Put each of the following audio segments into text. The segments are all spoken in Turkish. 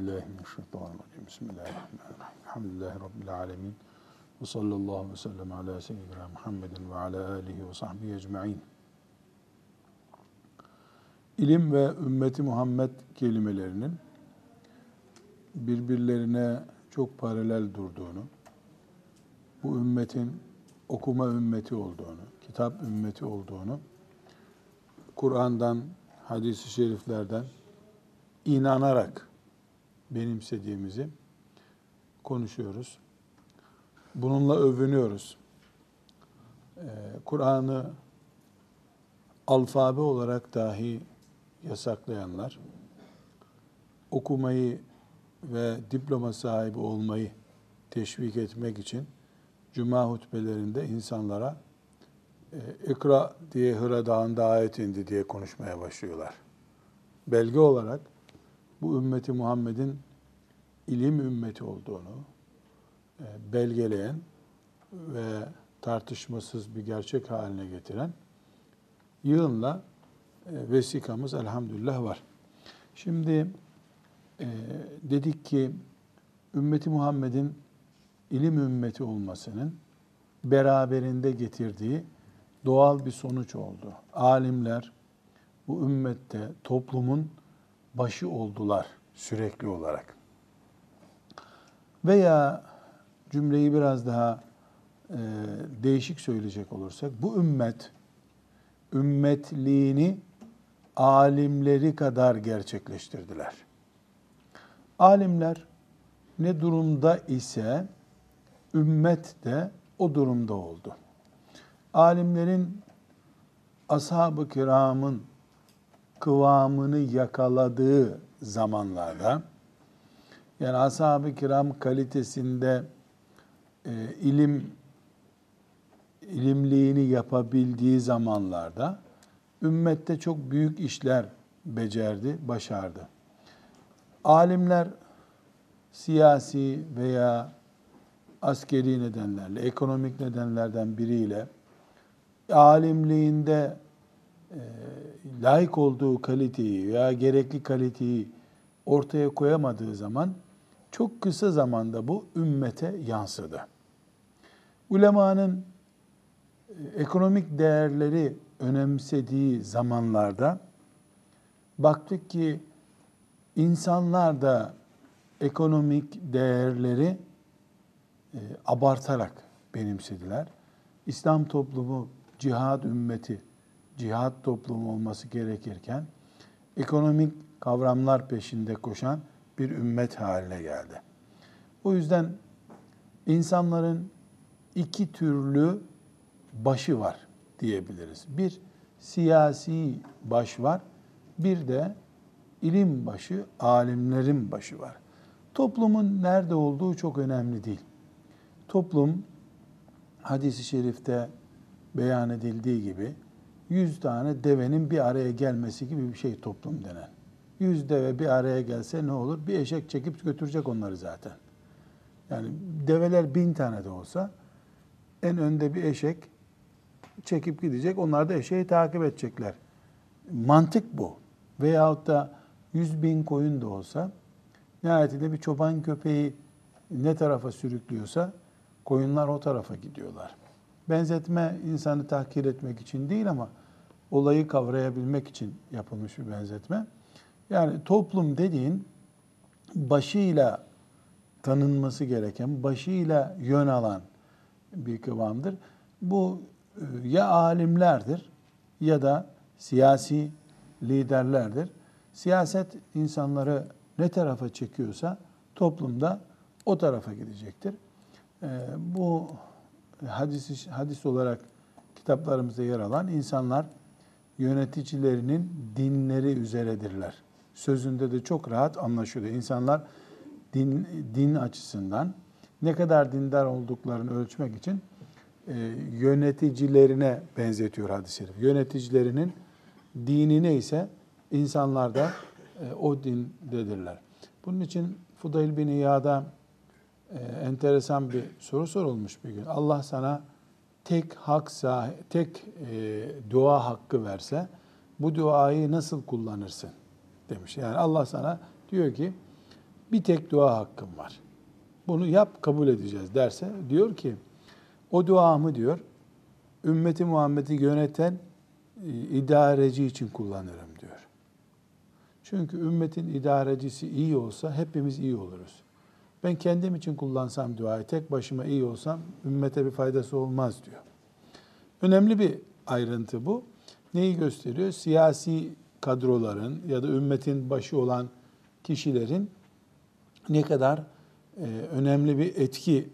Euzubillahimineşşeytanirracim. Bismillahirrahmanirrahim. Elhamdülillahi Rabbil alemin. Ve sallallahu ve sellem ala seyyidina Muhammedin ve ala alihi ve sahbihi ecma'in. İlim ve ümmeti Muhammed kelimelerinin birbirlerine çok paralel durduğunu, bu ümmetin okuma ümmeti olduğunu, kitap ümmeti olduğunu, Kur'an'dan, hadis-i şeriflerden inanarak benimsediğimizi konuşuyoruz. Bununla övünüyoruz. Ee, Kur'an'ı alfabe olarak dahi yasaklayanlar, okumayı ve diploma sahibi olmayı teşvik etmek için cuma hutbelerinde insanlara e, ikra diye Hıra Dağı'nda ayet indi diye konuşmaya başlıyorlar. Belge olarak bu ümmeti Muhammed'in ilim ümmeti olduğunu e, belgeleyen ve tartışmasız bir gerçek haline getiren yığınla e, vesikamız elhamdülillah var. Şimdi e, dedik ki ümmeti Muhammed'in ilim ümmeti olmasının beraberinde getirdiği doğal bir sonuç oldu. Alimler bu ümmette toplumun başı oldular sürekli olarak. Veya cümleyi biraz daha e, değişik söyleyecek olursak bu ümmet ümmetliğini alimleri kadar gerçekleştirdiler. Alimler ne durumda ise ümmet de o durumda oldu. Alimlerin ashab-ı kiramın kıvamını yakaladığı zamanlarda yani ashab-ı kiram kalitesinde e, ilim ilimliğini yapabildiği zamanlarda ümmette çok büyük işler becerdi, başardı. Alimler siyasi veya askeri nedenlerle, ekonomik nedenlerden biriyle alimliğinde layık olduğu kaliteyi veya gerekli kaliteyi ortaya koyamadığı zaman çok kısa zamanda bu ümmete yansıdı. Ulemanın e, ekonomik değerleri önemsediği zamanlarda baktık ki insanlar da ekonomik değerleri e, abartarak benimsediler. İslam toplumu cihad ümmeti, cihad toplumu olması gerekirken ekonomik kavramlar peşinde koşan bir ümmet haline geldi. O yüzden insanların iki türlü başı var diyebiliriz. Bir siyasi baş var, bir de ilim başı, alimlerin başı var. Toplumun nerede olduğu çok önemli değil. Toplum hadisi şerifte beyan edildiği gibi yüz tane devenin bir araya gelmesi gibi bir şey toplum denen. Yüz deve bir araya gelse ne olur? Bir eşek çekip götürecek onları zaten. Yani develer bin tane de olsa en önde bir eşek çekip gidecek. Onlar da eşeği takip edecekler. Mantık bu. Veyahut da yüz bin koyun da olsa nihayetinde bir çoban köpeği ne tarafa sürüklüyorsa koyunlar o tarafa gidiyorlar. Benzetme insanı tahkir etmek için değil ama olayı kavrayabilmek için yapılmış bir benzetme. Yani toplum dediğin başıyla tanınması gereken, başıyla yön alan bir kıvamdır. Bu e, ya alimlerdir ya da siyasi liderlerdir. Siyaset insanları ne tarafa çekiyorsa toplumda o tarafa gidecektir. E, bu hadis, hadis olarak kitaplarımızda yer alan insanlar yöneticilerinin dinleri üzeredirler. Sözünde de çok rahat anlaşılıyor. İnsanlar din, din açısından ne kadar dindar olduklarını ölçmek için e, yöneticilerine benzetiyor hadis-i şerif. Yöneticilerinin dini neyse insanlar da e, o dindedirler. Bunun için Fudayl bin İyad'a e, enteresan bir soru sorulmuş bir gün. Allah sana tek hak tek e, dua hakkı verse bu duayı nasıl kullanırsın demiş. Yani Allah sana diyor ki bir tek dua hakkım var. Bunu yap kabul edeceğiz derse diyor ki o duamı diyor ümmeti Muhammed'i yöneten e, idareci için kullanırım diyor. Çünkü ümmetin idarecisi iyi olsa hepimiz iyi oluruz. Ben kendim için kullansam duayı, tek başıma iyi olsam ümmete bir faydası olmaz diyor. Önemli bir ayrıntı bu. Neyi gösteriyor? Siyasi kadroların ya da ümmetin başı olan kişilerin ne kadar e, önemli bir etki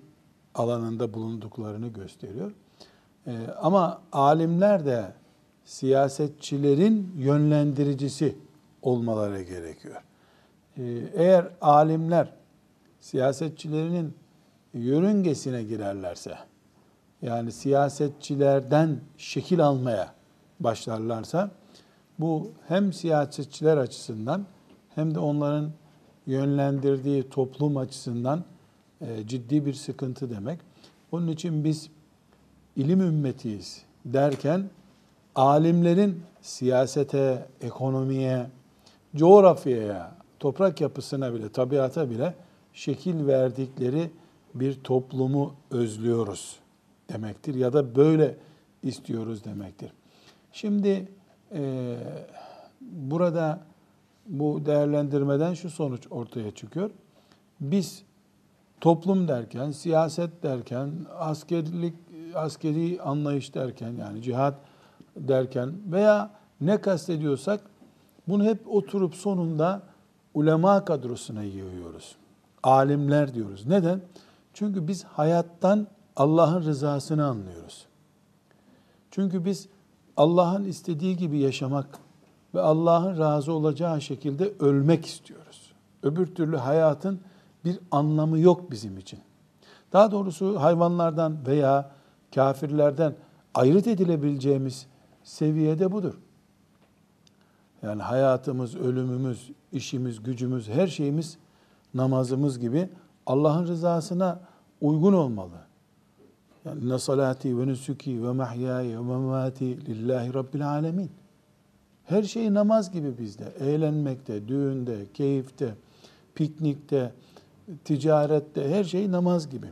alanında bulunduklarını gösteriyor. E, ama alimler de siyasetçilerin yönlendiricisi olmaları gerekiyor. E, eğer alimler siyasetçilerinin yörüngesine girerlerse, yani siyasetçilerden şekil almaya başlarlarsa, bu hem siyasetçiler açısından hem de onların yönlendirdiği toplum açısından e, ciddi bir sıkıntı demek. Onun için biz ilim ümmetiyiz derken alimlerin siyasete, ekonomiye, coğrafyaya, toprak yapısına bile, tabiata bile şekil verdikleri bir toplumu özlüyoruz demektir ya da böyle istiyoruz demektir. Şimdi e, burada bu değerlendirmeden şu sonuç ortaya çıkıyor. Biz toplum derken, siyaset derken, askerlik, askeri anlayış derken yani cihat derken veya ne kastediyorsak bunu hep oturup sonunda ulema kadrosuna yığıyoruz. Alimler diyoruz. Neden? Çünkü biz hayattan Allah'ın rızasını anlıyoruz. Çünkü biz Allah'ın istediği gibi yaşamak ve Allah'ın razı olacağı şekilde ölmek istiyoruz. Öbür türlü hayatın bir anlamı yok bizim için. Daha doğrusu hayvanlardan veya kafirlerden ayrıt edilebileceğimiz seviyede budur. Yani hayatımız, ölümümüz, işimiz, gücümüz, her şeyimiz namazımız gibi Allah'ın rızasına uygun olmalı. Yani ne salati ve nusuki ve mahyaya ve memati lillahi rabbil alemin. Her şey namaz gibi bizde. Eğlenmekte, düğünde, keyifte, piknikte, ticarette her şey namaz gibi.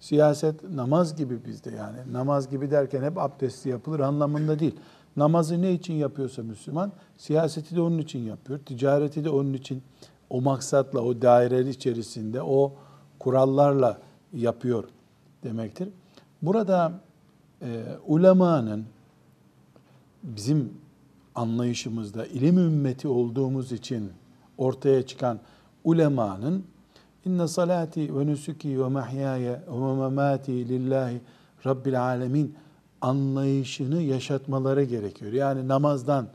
Siyaset namaz gibi bizde yani. Namaz gibi derken hep abdestli yapılır anlamında değil. Namazı ne için yapıyorsa Müslüman, siyaseti de onun için yapıyor. Ticareti de onun için o maksatla, o daire içerisinde, o kurallarla yapıyor demektir. Burada e, ulemanın bizim anlayışımızda ilim ümmeti olduğumuz için ortaya çıkan ulemanın inne salati ve nusuki ve mahyaya ve memati lillahi rabbil alemin anlayışını yaşatmaları gerekiyor. Yani namazdan,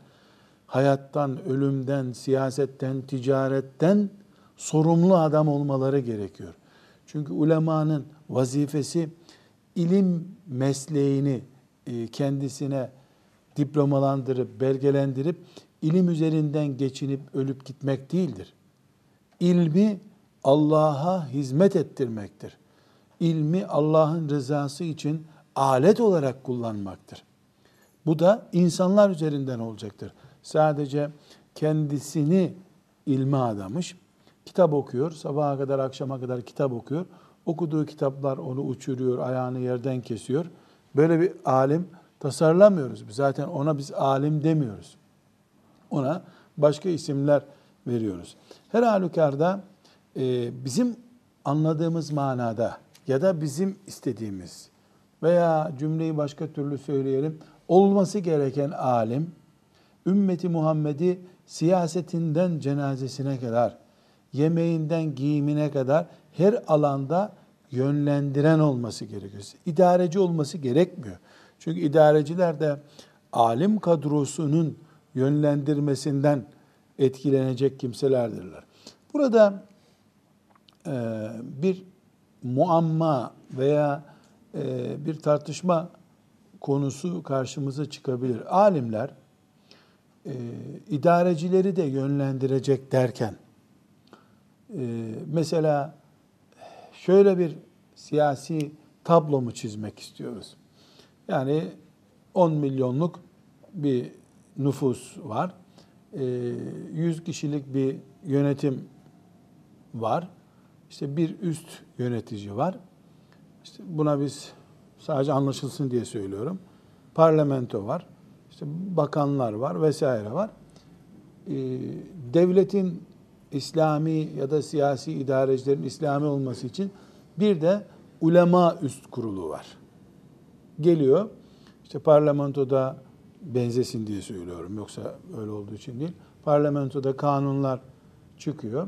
hayattan, ölümden, siyasetten, ticaretten sorumlu adam olmaları gerekiyor. Çünkü ulemanın vazifesi ilim mesleğini e, kendisine diplomalandırıp, belgelendirip ilim üzerinden geçinip ölüp gitmek değildir. İlmi Allah'a hizmet ettirmektir. İlmi Allah'ın rızası için alet olarak kullanmaktır. Bu da insanlar üzerinden olacaktır. Sadece kendisini ilme adamış, kitap okuyor, sabaha kadar akşama kadar kitap okuyor. Okuduğu kitaplar onu uçuruyor, ayağını yerden kesiyor. Böyle bir alim tasarlamıyoruz. Zaten ona biz alim demiyoruz. Ona başka isimler veriyoruz. Her halükarda e, bizim anladığımız manada ya da bizim istediğimiz veya cümleyi başka türlü söyleyelim. Olması gereken alim, ümmeti Muhammed'i siyasetinden cenazesine kadar, yemeğinden giyimine kadar her alanda yönlendiren olması gerekiyor. İdareci olması gerekmiyor. Çünkü idareciler de alim kadrosunun yönlendirmesinden etkilenecek kimselerdirler. Burada e, bir muamma veya e, bir tartışma konusu karşımıza çıkabilir. Alimler e, idarecileri de yönlendirecek derken e, mesela şöyle bir siyasi tablo mu çizmek istiyoruz? Yani 10 milyonluk bir nüfus var. 100 kişilik bir yönetim var. İşte bir üst yönetici var. İşte buna biz sadece anlaşılsın diye söylüyorum. Parlamento var. İşte bakanlar var vesaire var. Ee, devletin İslami ya da siyasi idarecilerin İslami olması için bir de ulema üst kurulu var. Geliyor, işte parlamentoda benzesin diye söylüyorum. Yoksa öyle olduğu için değil. Parlamentoda kanunlar çıkıyor.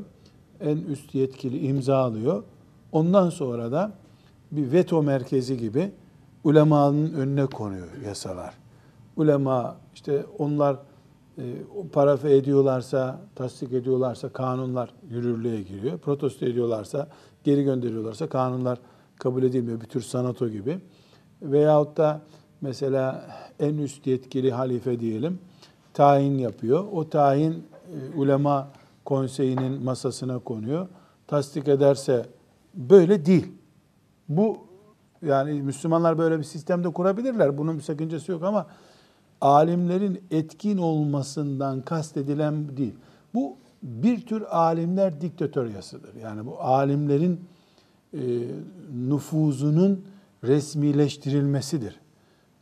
En üst yetkili imza alıyor. Ondan sonra da bir veto merkezi gibi ulemanın önüne konuyor yasalar. Ulema işte onlar e, parafe ediyorlarsa, tasdik ediyorlarsa kanunlar yürürlüğe giriyor. Protesto ediyorlarsa, geri gönderiyorlarsa kanunlar kabul edilmiyor. Bir tür sanato gibi. Veyahut da mesela en üst yetkili halife diyelim tayin yapıyor. O tayin e, ulema konseyinin masasına konuyor. Tasdik ederse böyle değil. Bu yani Müslümanlar böyle bir sistemde kurabilirler. Bunun bir sakıncası yok ama alimlerin etkin olmasından kastedilen değil. Bu bir tür alimler diktatöryasıdır. Yani bu alimlerin e, nüfuzunun resmileştirilmesidir.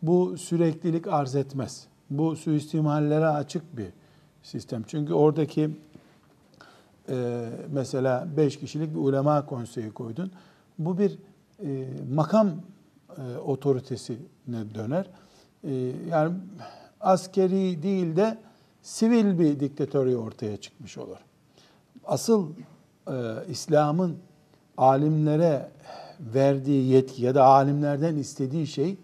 Bu süreklilik arz etmez. Bu suistimallere açık bir sistem. Çünkü oradaki e, mesela beş kişilik bir ulema konseyi koydun. Bu bir e, makam e, otoritesine döner. E, yani askeri değil de sivil bir diktatörü ortaya çıkmış olur. Asıl e, İslam'ın alimlere verdiği yetki ya da alimlerden istediği şey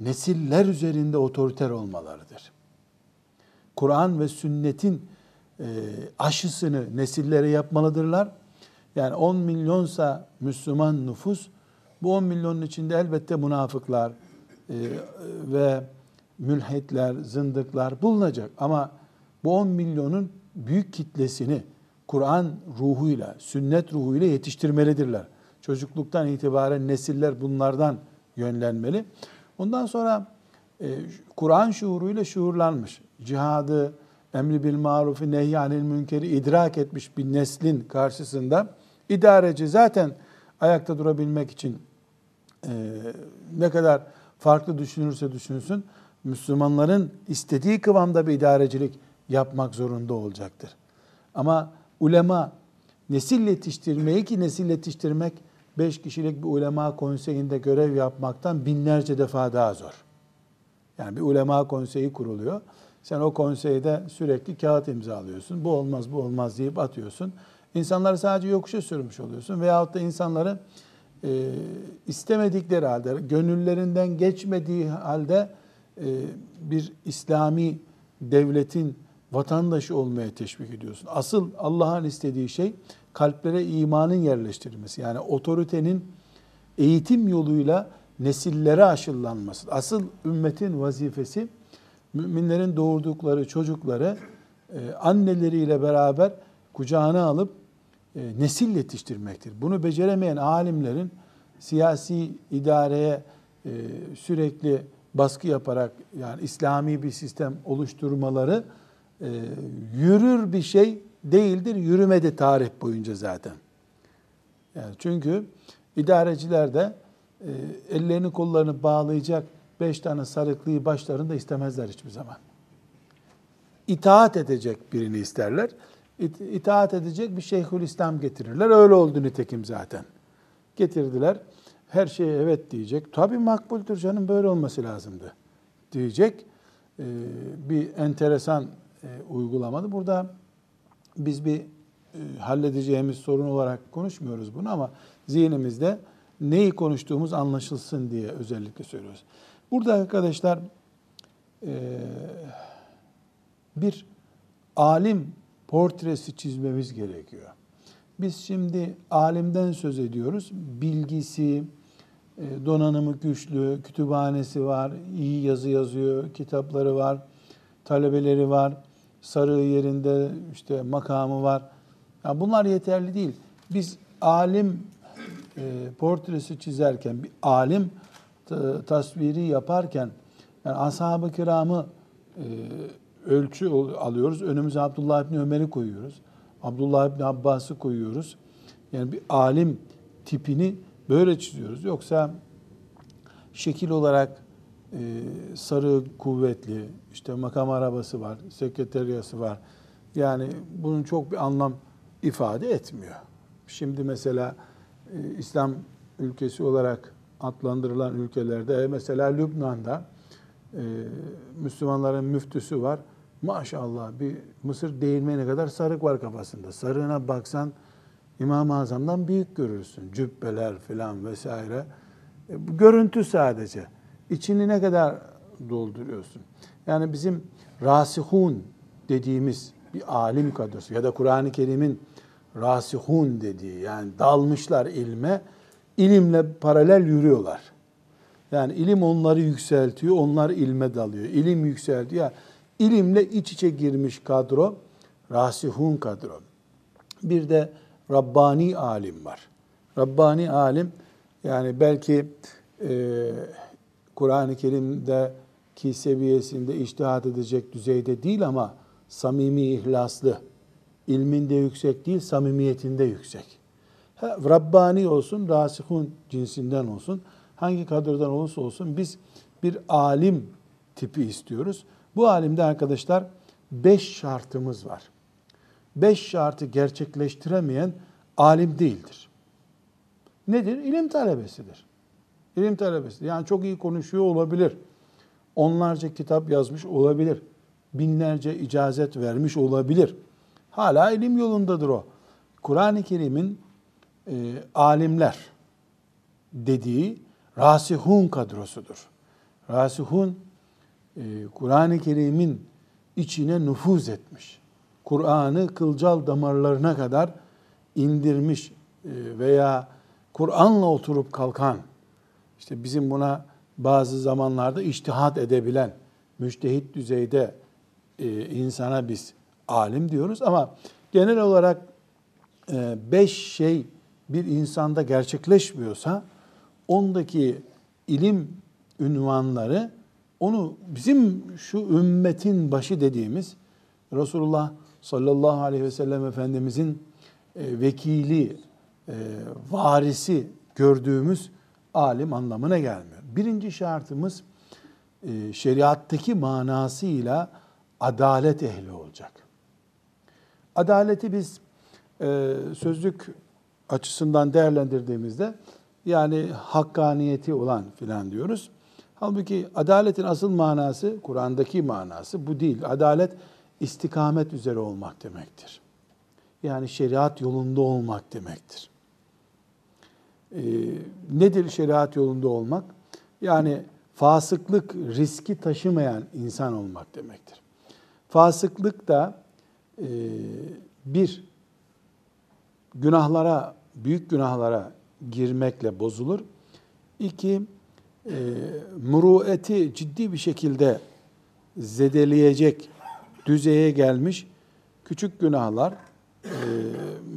nesiller üzerinde otoriter olmalarıdır. Kur'an ve sünnetin e, aşısını nesillere yapmalıdırlar. Yani 10 milyonsa Müslüman nüfus, bu 10 milyonun içinde elbette münafıklar e, ve mülhitler, zındıklar bulunacak. Ama bu 10 milyonun büyük kitlesini Kur'an ruhuyla, sünnet ruhuyla yetiştirmelidirler. Çocukluktan itibaren nesiller bunlardan yönlenmeli. Ondan sonra e, Kur'an şuuruyla şuurlanmış, cihadı, emri bil marufi, nehyanil münkeri idrak etmiş bir neslin karşısında idareci zaten ayakta durabilmek için e, ne kadar farklı düşünürse düşünsün, Müslümanların istediği kıvamda bir idarecilik yapmak zorunda olacaktır. Ama ulema nesil yetiştirmeyi ki nesil yetiştirmek beş kişilik bir ulema konseyinde görev yapmaktan binlerce defa daha zor. Yani bir ulema konseyi kuruluyor. Sen o konseyde sürekli kağıt imzalıyorsun. Bu olmaz, bu olmaz deyip atıyorsun. İnsanları sadece yokuşa sürmüş oluyorsun. Veyahut da insanları e, istemedikleri halde, gönüllerinden geçmediği halde bir İslami devletin vatandaşı olmaya teşvik ediyorsun. Asıl Allah'ın istediği şey kalplere imanın yerleştirilmesi. Yani otoritenin eğitim yoluyla nesillere aşılanması. Asıl ümmetin vazifesi müminlerin doğurdukları çocukları e, anneleriyle beraber kucağına alıp e, nesil yetiştirmektir. Bunu beceremeyen alimlerin siyasi idareye e, sürekli baskı yaparak yani İslami bir sistem oluşturmaları yürür bir şey değildir. Yürümedi tarih boyunca zaten. Yani çünkü idareciler de e, ellerini kollarını bağlayacak beş tane sarıklıyı başlarında istemezler hiçbir zaman. İtaat edecek birini isterler. İt, itaat edecek bir şeyhül İslam getirirler. Öyle oldu nitekim zaten. Getirdiler. Her şeye evet diyecek. Tabii makbuldür canım böyle olması lazımdı diyecek. Ee, bir enteresan e, uygulamadı. Burada biz bir e, halledeceğimiz sorun olarak konuşmuyoruz bunu ama zihnimizde neyi konuştuğumuz anlaşılsın diye özellikle söylüyoruz. Burada arkadaşlar e, bir alim portresi çizmemiz gerekiyor. Biz şimdi alimden söz ediyoruz. Bilgisi, e, donanımı güçlü, kütüphanesi var, iyi yazı yazıyor, kitapları var, talebeleri var, sarığı yerinde işte makamı var. Yani bunlar yeterli değil. Biz alim e, portresi çizerken, bir alim tasviri yaparken yani ashab-ı kiramı e, ölçü alıyoruz. Önümüze Abdullah İbni Ömer'i koyuyoruz. Abdullah İbni Abbas'ı koyuyoruz. Yani bir alim tipini böyle çiziyoruz. Yoksa şekil olarak e, sarı, kuvvetli, işte makam arabası var, sekreteriyası var. Yani bunun çok bir anlam ifade etmiyor. Şimdi mesela e, İslam ülkesi olarak adlandırılan ülkelerde e, mesela Lübnan'da e, Müslümanların müftüsü var. Maşallah bir Mısır değirmeni kadar sarık var kafasında. Sarığına baksan İmam-ı Azam'dan büyük görürsün. Cübbeler filan vesaire. E, bu görüntü sadece. İçini ne kadar dolduruyorsun? Yani bizim rasihun dediğimiz bir alim kadrosu ya da Kur'an-ı Kerim'in rasihun dediği yani dalmışlar ilme, ilimle paralel yürüyorlar. Yani ilim onları yükseltiyor, onlar ilme dalıyor. İlim yükseltiyor. İlimle iç içe girmiş kadro, rasihun kadro. Bir de Rabbani alim var. Rabbani alim yani belki e, Kur'an-ı Kerim'deki seviyesinde iştihat edecek düzeyde değil ama samimi, ihlaslı, ilminde yüksek değil, samimiyetinde yüksek. Ha, Rabbani olsun, rasihun cinsinden olsun, hangi kadrodan olursa olsun biz bir alim tipi istiyoruz. Bu alimde arkadaşlar beş şartımız var. Beş şartı gerçekleştiremeyen alim değildir. Nedir? İlim talebesidir. İlim talebesi. Yani çok iyi konuşuyor olabilir. Onlarca kitap yazmış olabilir. Binlerce icazet vermiş olabilir. Hala ilim yolundadır o. Kur'an-ı Kerim'in e, alimler dediği rasihun kadrosudur. Rasihun Kur'an-ı Kerim'in içine nüfuz etmiş. Kur'an'ı kılcal damarlarına kadar indirmiş e, veya Kur'an'la oturup kalkan, işte bizim buna bazı zamanlarda iştihat edebilen, müştehit düzeyde e, insana biz alim diyoruz ama genel olarak e, beş şey bir insanda gerçekleşmiyorsa ondaki ilim ünvanları onu bizim şu ümmetin başı dediğimiz Resulullah sallallahu aleyhi ve sellem Efendimizin e, vekili, e, varisi gördüğümüz alim anlamına gelmiyor. Birinci şartımız e, şeriattaki manasıyla adalet ehli olacak. Adaleti biz sözlük açısından değerlendirdiğimizde yani hakkaniyeti olan filan diyoruz. Halbuki adaletin asıl manası, Kur'an'daki manası bu değil. Adalet istikamet üzere olmak demektir. Yani şeriat yolunda olmak demektir. Ee, nedir şeriat yolunda olmak? Yani fasıklık riski taşımayan insan olmak demektir. Fasıklık da e, bir günahlara, büyük günahlara girmekle bozulur. İki, e, murueti ciddi bir şekilde zedeleyecek düzeye gelmiş küçük günahlar e,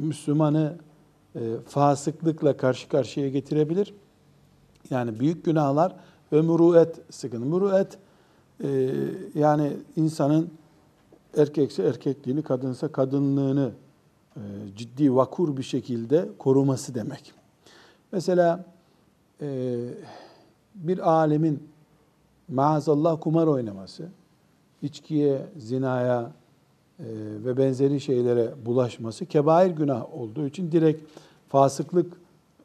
Müslümanı e, fasıklıkla karşı karşıya getirebilir. Yani büyük günahlar ve muruet sıkıntı. Muruet e, yani insanın erkekse erkekliğini, kadınsa kadınlığını e, ciddi vakur bir şekilde koruması demek. Mesela e, bir alemin maazallah kumar oynaması, içkiye, zinaya e, ve benzeri şeylere bulaşması kebair günah olduğu için direkt fasıklık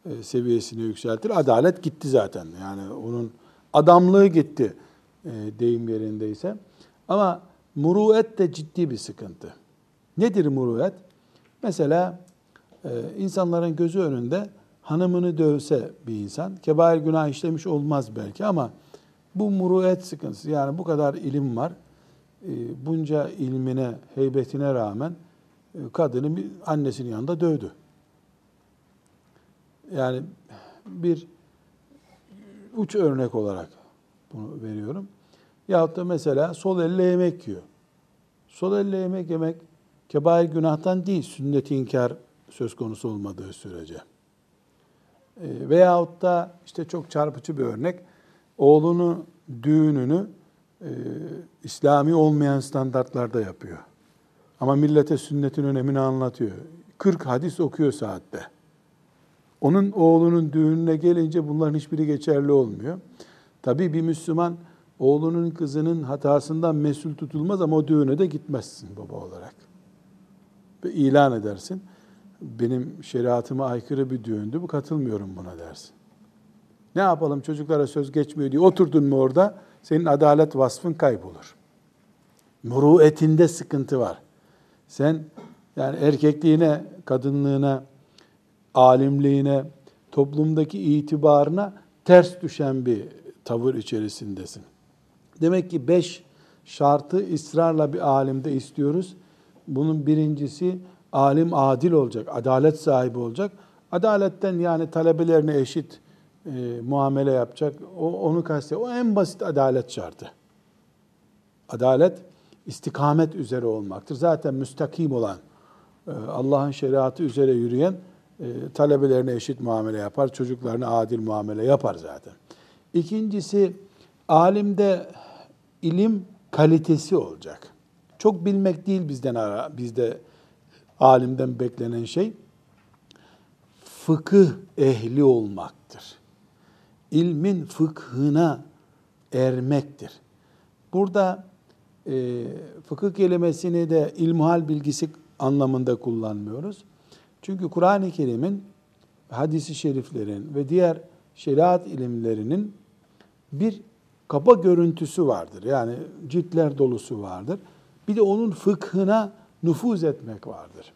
e, seviyesine yükseltir. Adalet gitti zaten. Yani onun adamlığı gitti e, deyim yerindeyse. Ama muruet de ciddi bir sıkıntı. Nedir muruet? Mesela insanların gözü önünde hanımını dövse bir insan, kebair günah işlemiş olmaz belki ama bu muruet sıkıntısı. Yani bu kadar ilim var. E, bunca ilmine, heybetine rağmen e, kadını annesinin yanında dövdü. Yani bir uç örnek olarak bunu veriyorum. Yahut da mesela sol elle yemek yiyor. Sol elle yemek yemek kebair günahtan değil, sünnet inkar söz konusu olmadığı sürece. E, veyahut da işte çok çarpıcı bir örnek, oğlunu düğününü e, İslami olmayan standartlarda yapıyor. Ama millete sünnetin önemini anlatıyor. 40 hadis okuyor saatte. Onun oğlunun düğününe gelince bunların hiçbiri geçerli olmuyor. Tabii bir Müslüman oğlunun kızının hatasından mesul tutulmaz ama o düğüne de gitmezsin baba olarak. Ve ilan edersin. Benim şeriatıma aykırı bir düğündü, bu katılmıyorum buna dersin. Ne yapalım çocuklara söz geçmiyor diye oturdun mu orada senin adalet vasfın kaybolur. Muruetinde sıkıntı var. Sen yani erkekliğine, kadınlığına, alimliğine, toplumdaki itibarına ters düşen bir tavır içerisindesin. Demek ki beş şartı ısrarla bir alimde istiyoruz. Bunun birincisi alim adil olacak, adalet sahibi olacak. Adaletten yani talebelerine eşit e, muamele yapacak. O, onu kastediyor. O en basit adalet şartı. Adalet istikamet üzere olmaktır. Zaten müstakim olan, e, Allah'ın şeriatı üzere yürüyen e, talebelerine eşit muamele yapar, çocuklarına adil muamele yapar zaten. İkincisi, alimde ilim kalitesi olacak. Çok bilmek değil bizden ara, bizde alimden beklenen şey fıkıh ehli olmaktır. İlmin fıkhına ermektir. Burada e, fıkıh kelimesini de ilmuhal bilgisi anlamında kullanmıyoruz. Çünkü Kur'an-ı Kerim'in, hadisi şeriflerin ve diğer şeriat ilimlerinin bir kaba görüntüsü vardır. Yani ciltler dolusu vardır. Bir de onun fıkhına nüfuz etmek vardır.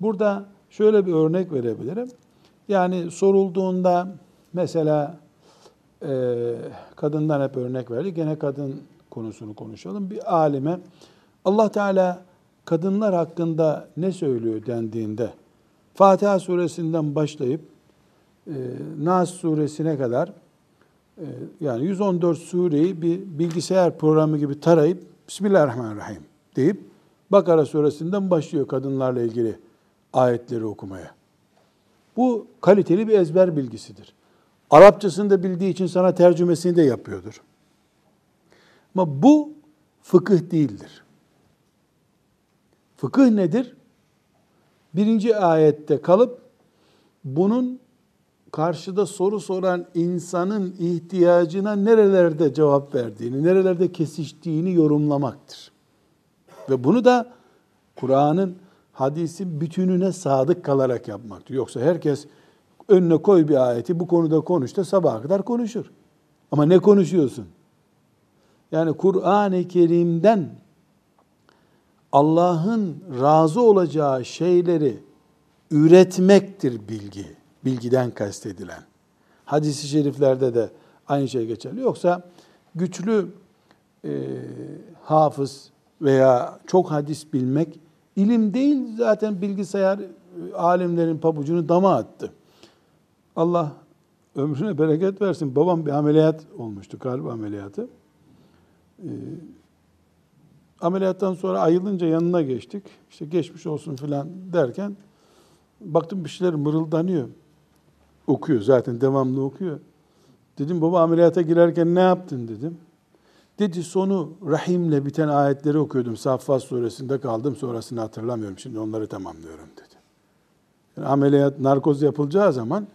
Burada şöyle bir örnek verebilirim. Yani sorulduğunda mesela e, kadından hep örnek verdik. Gene kadın konusunu konuşalım. Bir alime Allah Teala kadınlar hakkında ne söylüyor dendiğinde Fatiha suresinden başlayıp e, Nas suresine kadar e, yani 114 sureyi bir bilgisayar programı gibi tarayıp Bismillahirrahmanirrahim deyip Bakara suresinden başlıyor kadınlarla ilgili ayetleri okumaya. Bu kaliteli bir ezber bilgisidir. Arapçasını da bildiği için sana tercümesini de yapıyordur. Ama bu fıkıh değildir. Fıkıh nedir? Birinci ayette kalıp bunun karşıda soru soran insanın ihtiyacına nerelerde cevap verdiğini, nerelerde kesiştiğini yorumlamaktır. Ve bunu da Kur'an'ın hadisin bütününe sadık kalarak yapmaktır. Yoksa herkes önüne koy bir ayeti bu konuda konuş da sabaha kadar konuşur. Ama ne konuşuyorsun? Yani Kur'an-ı Kerim'den Allah'ın razı olacağı şeyleri üretmektir bilgi. Bilgiden kastedilen. Hadis-i şeriflerde de aynı şey geçerli. Yoksa güçlü e, hafız veya çok hadis bilmek ilim değil zaten bilgisayar e, alimlerin pabucunu dama attı. Allah ömrüne bereket versin. Babam bir ameliyat olmuştu, kalp ameliyatı. Ee, ameliyattan sonra ayılınca yanına geçtik. İşte geçmiş olsun filan derken baktım bir şeyler mırıldanıyor. Okuyor zaten devamlı okuyor. Dedim baba ameliyata girerken ne yaptın dedim. Dedi sonu rahimle biten ayetleri okuyordum. Saffat suresinde kaldım sonrasını hatırlamıyorum. Şimdi onları tamamlıyorum dedi. Yani ameliyat narkoz yapılacağı zaman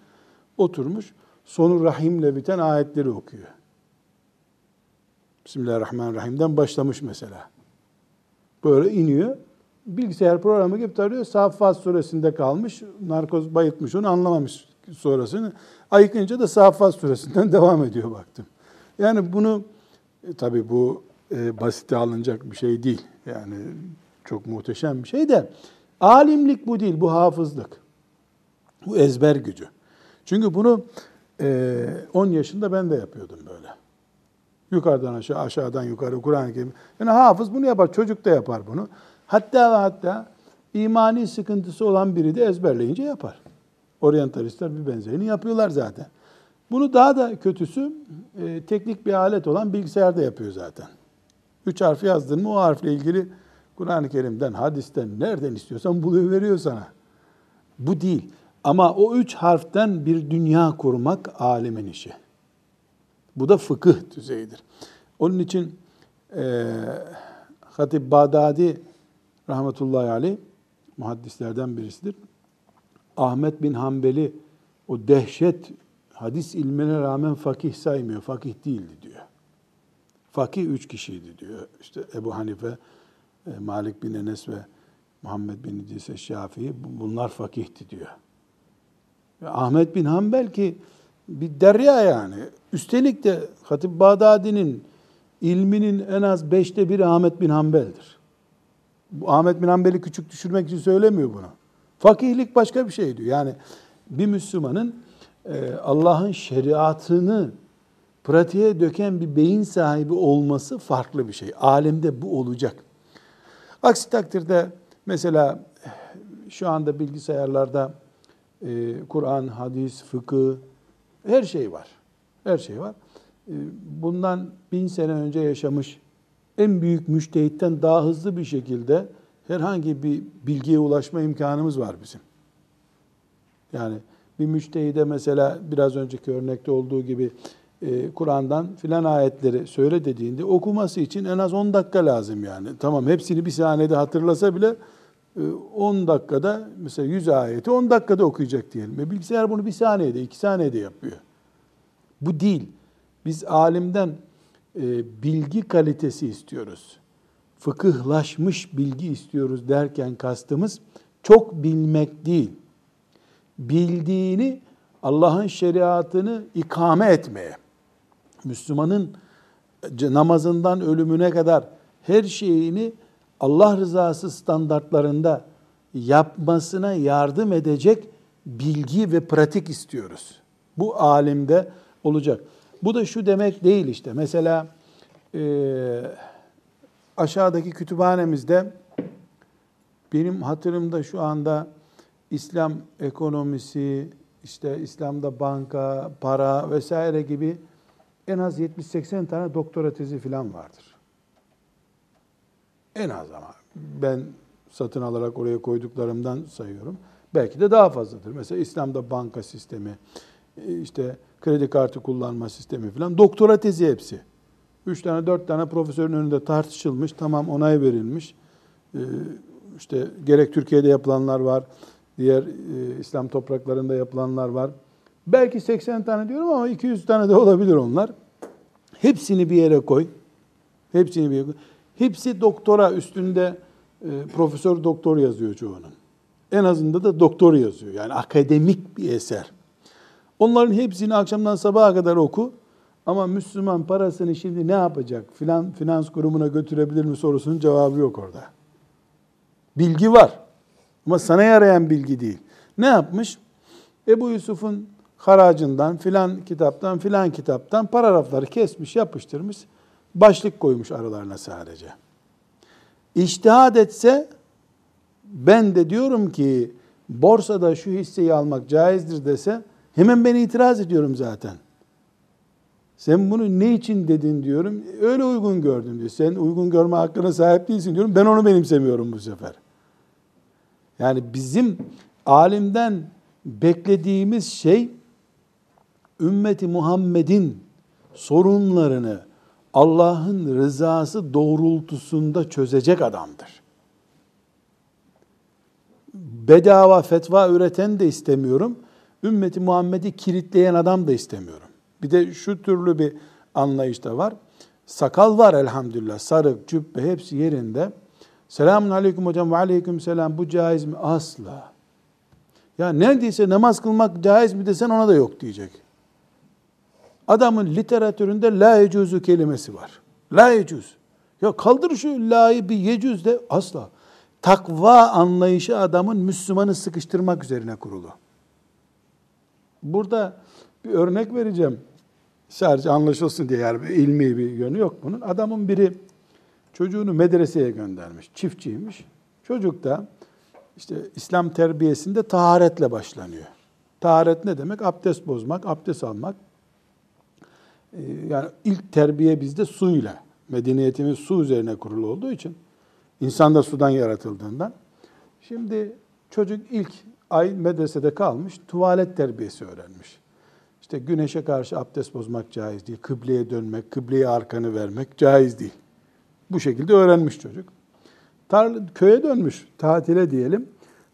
oturmuş sonu rahimle biten ayetleri okuyor. Bismillahirrahmanirrahim'den başlamış mesela. Böyle iniyor. Bilgisayar programı gibi tarıyor. Saffat suresinde kalmış. Narkoz bayıtmış onu anlamamış sonrasını. Ayıkınca da Saffat suresinden devam ediyor baktım. Yani bunu e, tabii bu e, basite alınacak bir şey değil. Yani çok muhteşem bir şey de alimlik bu değil, bu hafızlık. Bu ezber gücü. Çünkü bunu e, 10 yaşında ben de yapıyordum böyle. Yukarıdan aşağı, aşağıdan yukarı Kur'an-ı Kerim. Yani hafız bunu yapar, çocuk da yapar bunu. Hatta ve hatta imani sıkıntısı olan biri de ezberleyince yapar. Oryantalistler bir benzerini yapıyorlar zaten. Bunu daha da kötüsü e, teknik bir alet olan bilgisayarda yapıyor zaten. Üç harf yazdın mı o harfle ilgili Kur'an-ı Kerim'den, hadisten, nereden istiyorsan buluyor veriyor sana. Bu değil. Ama o üç harften bir dünya kurmak alimin işi. Bu da fıkıh düzeyidir. Onun için e, Hatip Bağdadi rahmetullahi aleyh muhaddislerden birisidir. Ahmet bin Hanbel'i o dehşet hadis ilmine rağmen fakih saymıyor. Fakih değildi diyor. Fakih üç kişiydi diyor. İşte Ebu Hanife, e, Malik bin Enes ve Muhammed bin İdris Şafii bunlar fakihti diyor. Ahmet bin Hanbel ki bir derya yani. Üstelik de Hatip Bağdadi'nin ilminin en az beşte biri Ahmet bin Hanbel'dir. Bu Ahmet bin Hanbel'i küçük düşürmek için söylemiyor bunu. Fakihlik başka bir şey diyor. Yani bir Müslümanın Allah'ın şeriatını pratiğe döken bir beyin sahibi olması farklı bir şey. Alemde bu olacak. Aksi takdirde mesela şu anda bilgisayarlarda e, Kur'an, hadis, fıkıh her şey var. Her şey var. E, bundan bin sene önce yaşamış en büyük müştehitten daha hızlı bir şekilde herhangi bir bilgiye ulaşma imkanımız var bizim. Yani bir müştehide mesela biraz önceki örnekte olduğu gibi e, Kur'an'dan filan ayetleri söyle dediğinde okuması için en az 10 dakika lazım yani. Tamam hepsini bir saniyede hatırlasa bile 10 e, dakikada mesela 100 ayeti 10 dakikada okuyacak diyelim. E bilgisayar bunu bir saniyede, iki saniyede yapıyor. Bu değil. Biz alimden e, bilgi kalitesi istiyoruz. Fıkıhlaşmış bilgi istiyoruz derken kastımız çok bilmek değil. Bildiğini Allah'ın şeriatını ikame etmeye. Müslümanın namazından ölümüne kadar her şeyini Allah rızası standartlarında yapmasına yardım edecek bilgi ve pratik istiyoruz. Bu alimde olacak. Bu da şu demek değil işte. Mesela e, aşağıdaki kütüphanemizde benim hatırımda şu anda İslam ekonomisi, işte İslam'da banka, para vesaire gibi en az 70-80 tane doktora tezi falan vardır. En az ama. Ben satın alarak oraya koyduklarımdan sayıyorum. Belki de daha fazladır. Mesela İslam'da banka sistemi, işte kredi kartı kullanma sistemi falan. Doktora tezi hepsi. Üç tane, dört tane profesörün önünde tartışılmış, tamam onay verilmiş. Ee, işte gerek Türkiye'de yapılanlar var, diğer e, İslam topraklarında yapılanlar var. Belki 80 tane diyorum ama 200 tane de olabilir onlar. Hepsini bir yere koy. Hepsini bir yere koy. Hepsi doktora üstünde e, profesör doktor yazıyor çoğunun. En azında da doktor yazıyor. Yani akademik bir eser. Onların hepsini akşamdan sabaha kadar oku. Ama Müslüman parasını şimdi ne yapacak? Filan finans kurumuna götürebilir mi sorusunun cevabı yok orada. Bilgi var. Ama sana yarayan bilgi değil. Ne yapmış? Ebu Yusuf'un haracından filan kitaptan filan kitaptan paragrafları kesmiş, yapıştırmış. Başlık koymuş aralarına sadece. İçtihad etse ben de diyorum ki borsada şu hisseyi almak caizdir dese hemen ben itiraz ediyorum zaten. Sen bunu ne için dedin diyorum. Öyle uygun gördüm diyor. Sen uygun görme hakkına sahip değilsin diyorum. Ben onu benimsemiyorum bu sefer. Yani bizim alimden beklediğimiz şey ümmeti Muhammed'in sorunlarını Allah'ın rızası doğrultusunda çözecek adamdır. Bedava fetva üreten de istemiyorum. Ümmeti Muhammed'i kilitleyen adam da istemiyorum. Bir de şu türlü bir anlayış da var. Sakal var elhamdülillah. Sarık, cübbe hepsi yerinde. Selamun aleyküm hocam ve aleyküm selam. Bu caiz mi? Asla. Ya neredeyse namaz kılmak caiz mi desen ona da yok diyecek. Adamın literatüründe la yecuzu kelimesi var. La yecuz. Ya kaldır şu la'yı bir yecuz de asla. Takva anlayışı adamın Müslümanı sıkıştırmak üzerine kurulu. Burada bir örnek vereceğim. Sadece anlaşılsın diye yani ilmi bir yönü yok bunun. Adamın biri çocuğunu medreseye göndermiş. Çiftçiymiş. Çocuk da işte İslam terbiyesinde taharetle başlanıyor. Taharet ne demek? Abdest bozmak, abdest almak. Ee, yani ilk terbiye bizde suyla. Medeniyetimiz su üzerine kurulu olduğu için insan da sudan yaratıldığından. Şimdi çocuk ilk ay medresede kalmış, tuvalet terbiyesi öğrenmiş. İşte güneşe karşı abdest bozmak caiz değil. Kıbleye dönmek, kıbleye arkanı vermek caiz değil. Bu şekilde öğrenmiş çocuk. Tarla, köye dönmüş, tatile diyelim.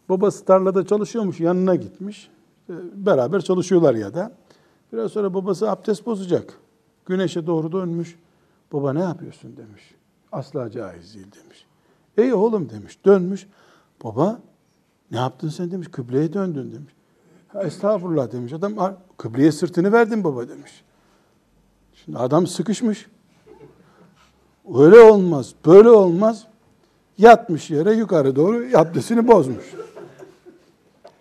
Babası tarlada çalışıyormuş, yanına gitmiş. Beraber çalışıyorlar ya da. Biraz sonra babası abdest bozacak. Güneşe doğru dönmüş. Baba ne yapıyorsun demiş. Asla caiz değil demiş. Ey oğlum demiş. Dönmüş. Baba ne yaptın sen demiş. Kıbleye döndün demiş. Estağfurullah demiş. Adam kıbleye sırtını verdin baba demiş. Şimdi adam sıkışmış. Öyle olmaz, böyle olmaz. Yatmış yere yukarı doğru abdestini bozmuş.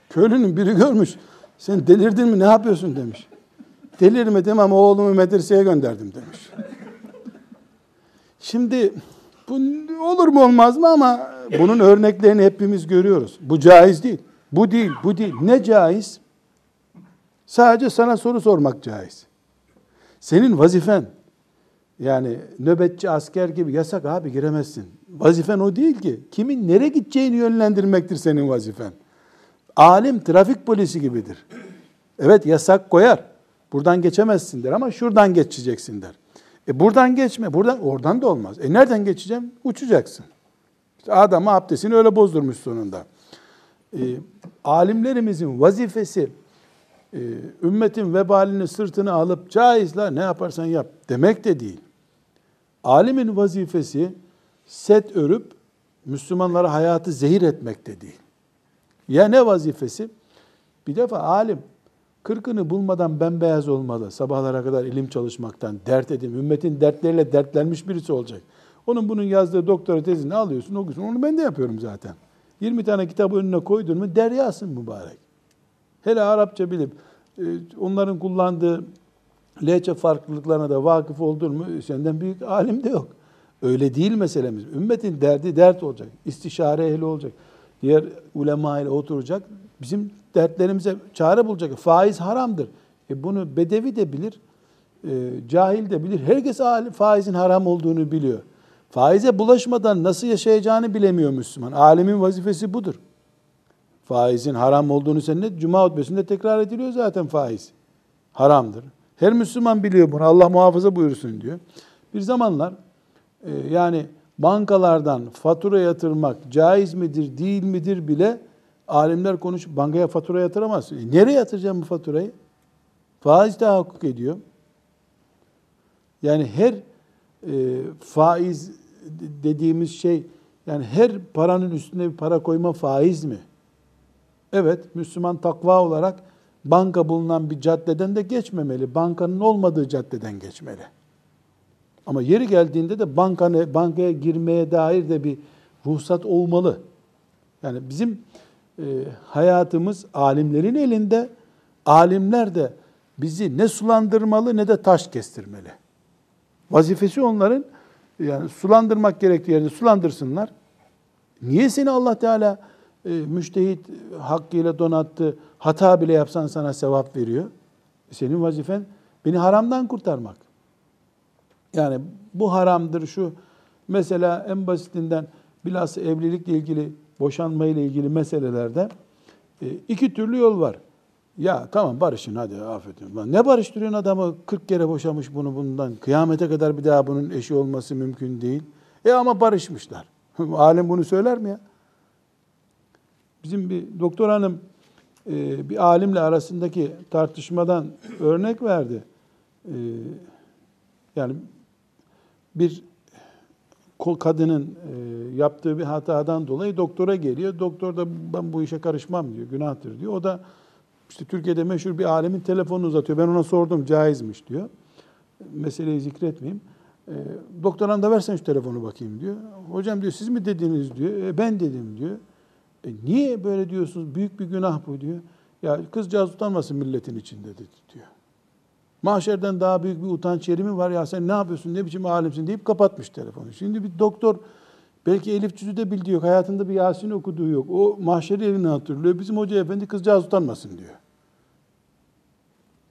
Köylünün biri görmüş. Sen delirdin mi ne yapıyorsun demiş. Delirmedim ama oğlumu medreseye gönderdim demiş. Şimdi bu olur mu olmaz mı ama bunun örneklerini hepimiz görüyoruz. Bu caiz değil. Bu değil, bu değil. Ne caiz? Sadece sana soru sormak caiz. Senin vazifen yani nöbetçi asker gibi yasak abi giremezsin. Vazifen o değil ki. Kimin nereye gideceğini yönlendirmektir senin vazifen. Alim trafik polisi gibidir. Evet yasak koyar. Buradan geçemezsin der ama şuradan geçeceksin der. E buradan geçme, buradan oradan da olmaz. E nereden geçeceğim? Uçacaksın. İşte adamı abdestini öyle bozdurmuş sonunda. E, alimlerimizin vazifesi e, ümmetin vebalini sırtını alıp caizler ne yaparsan yap demek de değil. Alimin vazifesi set örüp Müslümanlara hayatı zehir etmek de değil. Ya ne vazifesi? Bir defa alim kırkını bulmadan bembeyaz olmalı. Sabahlara kadar ilim çalışmaktan, dert edin. Ümmetin dertleriyle dertlenmiş birisi olacak. Onun bunun yazdığı doktora tezini alıyorsun, okuyorsun. Onu ben de yapıyorum zaten. 20 tane kitabı önüne koydun mu deryasın mübarek. Hele Arapça bilip e, onların kullandığı lehçe farklılıklarına da vakıf oldun mu senden büyük alim de yok. Öyle değil meselemiz. Ümmetin derdi dert olacak. İstişare ehli olacak. Diğer ulema ile oturacak. Bizim dertlerimize çare bulacak. Faiz haramdır. E bunu bedevi de bilir, e, cahil de bilir. Herkes faizin haram olduğunu biliyor. Faize bulaşmadan nasıl yaşayacağını bilemiyor Müslüman. Alimin vazifesi budur. Faizin haram olduğunu seninle Cuma hutbesinde tekrar ediliyor zaten faiz. Haramdır. Her Müslüman biliyor bunu. Allah muhafaza buyursun diyor. Bir zamanlar e, yani bankalardan fatura yatırmak caiz midir, değil midir bile alimler konuş bankaya fatura yatıramaz. E, nereye yatıracağım bu faturayı? Faiz tahakkuk ediyor. Yani her e, faiz dediğimiz şey yani her paranın üstüne bir para koyma faiz mi? Evet, Müslüman takva olarak banka bulunan bir caddeden de geçmemeli. Bankanın olmadığı caddeden geçmeli. Ama yeri geldiğinde de bankanı, bankaya girmeye dair de bir ruhsat olmalı. Yani bizim e, hayatımız alimlerin elinde. Alimler de bizi ne sulandırmalı ne de taş kestirmeli. Vazifesi onların yani sulandırmak gerektiği yerde sulandırsınlar. Niye seni Allah Teala e, müştehit hakkıyla donattı, hata bile yapsan sana sevap veriyor? Senin vazifen beni haramdan kurtarmak. Yani bu haramdır şu. Mesela en basitinden bilhassa evlilikle ilgili, boşanma ile ilgili meselelerde e, iki türlü yol var. Ya tamam barışın hadi affedin. Ne barıştırıyorsun adamı 40 kere boşamış bunu bundan. Kıyamete kadar bir daha bunun eşi olması mümkün değil. E ama barışmışlar. Alim bunu söyler mi ya? Bizim bir doktor hanım e, bir alimle arasındaki tartışmadan örnek verdi. E, yani bir kadının e, yaptığı bir hatadan dolayı doktora geliyor. Doktor da ben bu işe karışmam diyor, günahtır diyor. O da işte Türkiye'de meşhur bir alemin telefonunu uzatıyor. Ben ona sordum caizmiş diyor. Meseleyi zikretmeyeyim. E, doktoran da versen şu telefonu bakayım diyor. Hocam diyor siz mi dediniz diyor. E, ben dedim diyor. E, niye böyle diyorsunuz? Büyük bir günah bu diyor. Ya kızcağız utanmasın milletin içinde dedi diyor. Mahşerden daha büyük bir utanç yeri mi var ya sen ne yapıyorsun ne biçim alimsin deyip kapatmış telefonu. Şimdi bir doktor belki Elif Cüz'ü de bildiği yok. Hayatında bir Yasin okuduğu yok. O mahşer yerini hatırlıyor. Bizim hoca efendi kızcağız utanmasın diyor.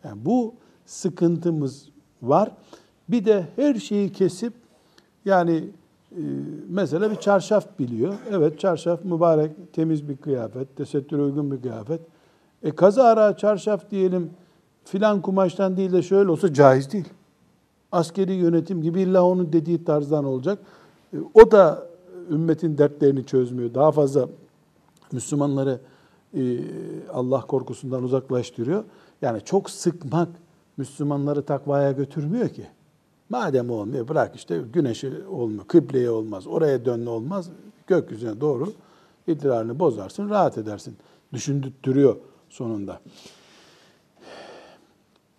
Yani bu sıkıntımız var. Bir de her şeyi kesip yani mesela bir çarşaf biliyor. Evet çarşaf mübarek, temiz bir kıyafet, tesettüre uygun bir kıyafet. E kaza ara çarşaf diyelim filan kumaştan değil de şöyle olsa caiz değil. Askeri yönetim gibi illa onun dediği tarzdan olacak. E, o da ümmetin dertlerini çözmüyor. Daha fazla Müslümanları e, Allah korkusundan uzaklaştırıyor. Yani çok sıkmak Müslümanları takvaya götürmüyor ki. Madem olmuyor bırak işte güneşi olmuyor, kıbleye olmaz, oraya dönme olmaz, gökyüzüne doğru idrarını bozarsın, rahat edersin. Düşündürtüyor sonunda.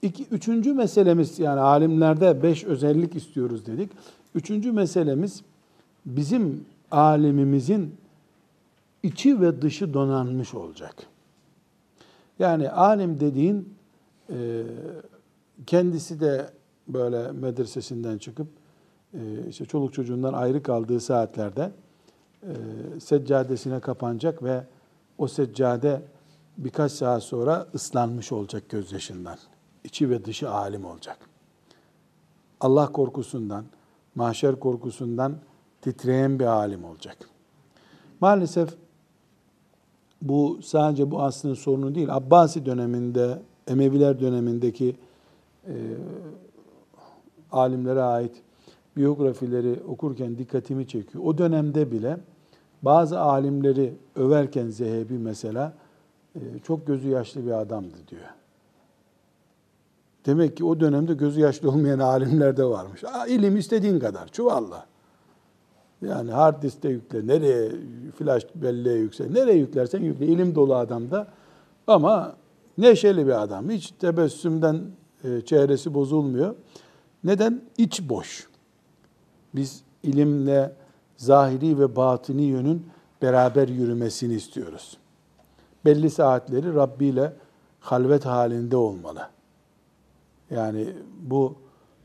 İki, üçüncü meselemiz yani alimlerde beş özellik istiyoruz dedik. Üçüncü meselemiz bizim alimimizin içi ve dışı donanmış olacak. Yani alim dediğin e, kendisi de böyle medresesinden çıkıp e, işte çoluk çocuğundan ayrı kaldığı saatlerde e, seccadesine kapanacak ve o seccade birkaç saat sonra ıslanmış olacak gözyaşından. İçi ve dışı alim olacak. Allah korkusundan, mahşer korkusundan titreyen bir alim olacak. Maalesef bu sadece bu aslın sorunu değil. Abbasi döneminde, Emeviler dönemindeki e, alimlere ait biyografileri okurken dikkatimi çekiyor. O dönemde bile bazı alimleri överken Zehebi mesela e, çok gözü yaşlı bir adamdı diyor. Demek ki o dönemde gözü yaşlı olmayan alimler de varmış. İlim istediğin kadar çuvalla. Yani hard diskte yükle, nereye flash belleğe yükle, nereye yüklersen yükle. İlim dolu adamda ama neşeli bir adam. Hiç tebessümden e, çehresi bozulmuyor. Neden? İç boş. Biz ilimle zahiri ve batini yönün beraber yürümesini istiyoruz. Belli saatleri Rabbi ile halvet halinde olmalı. Yani bu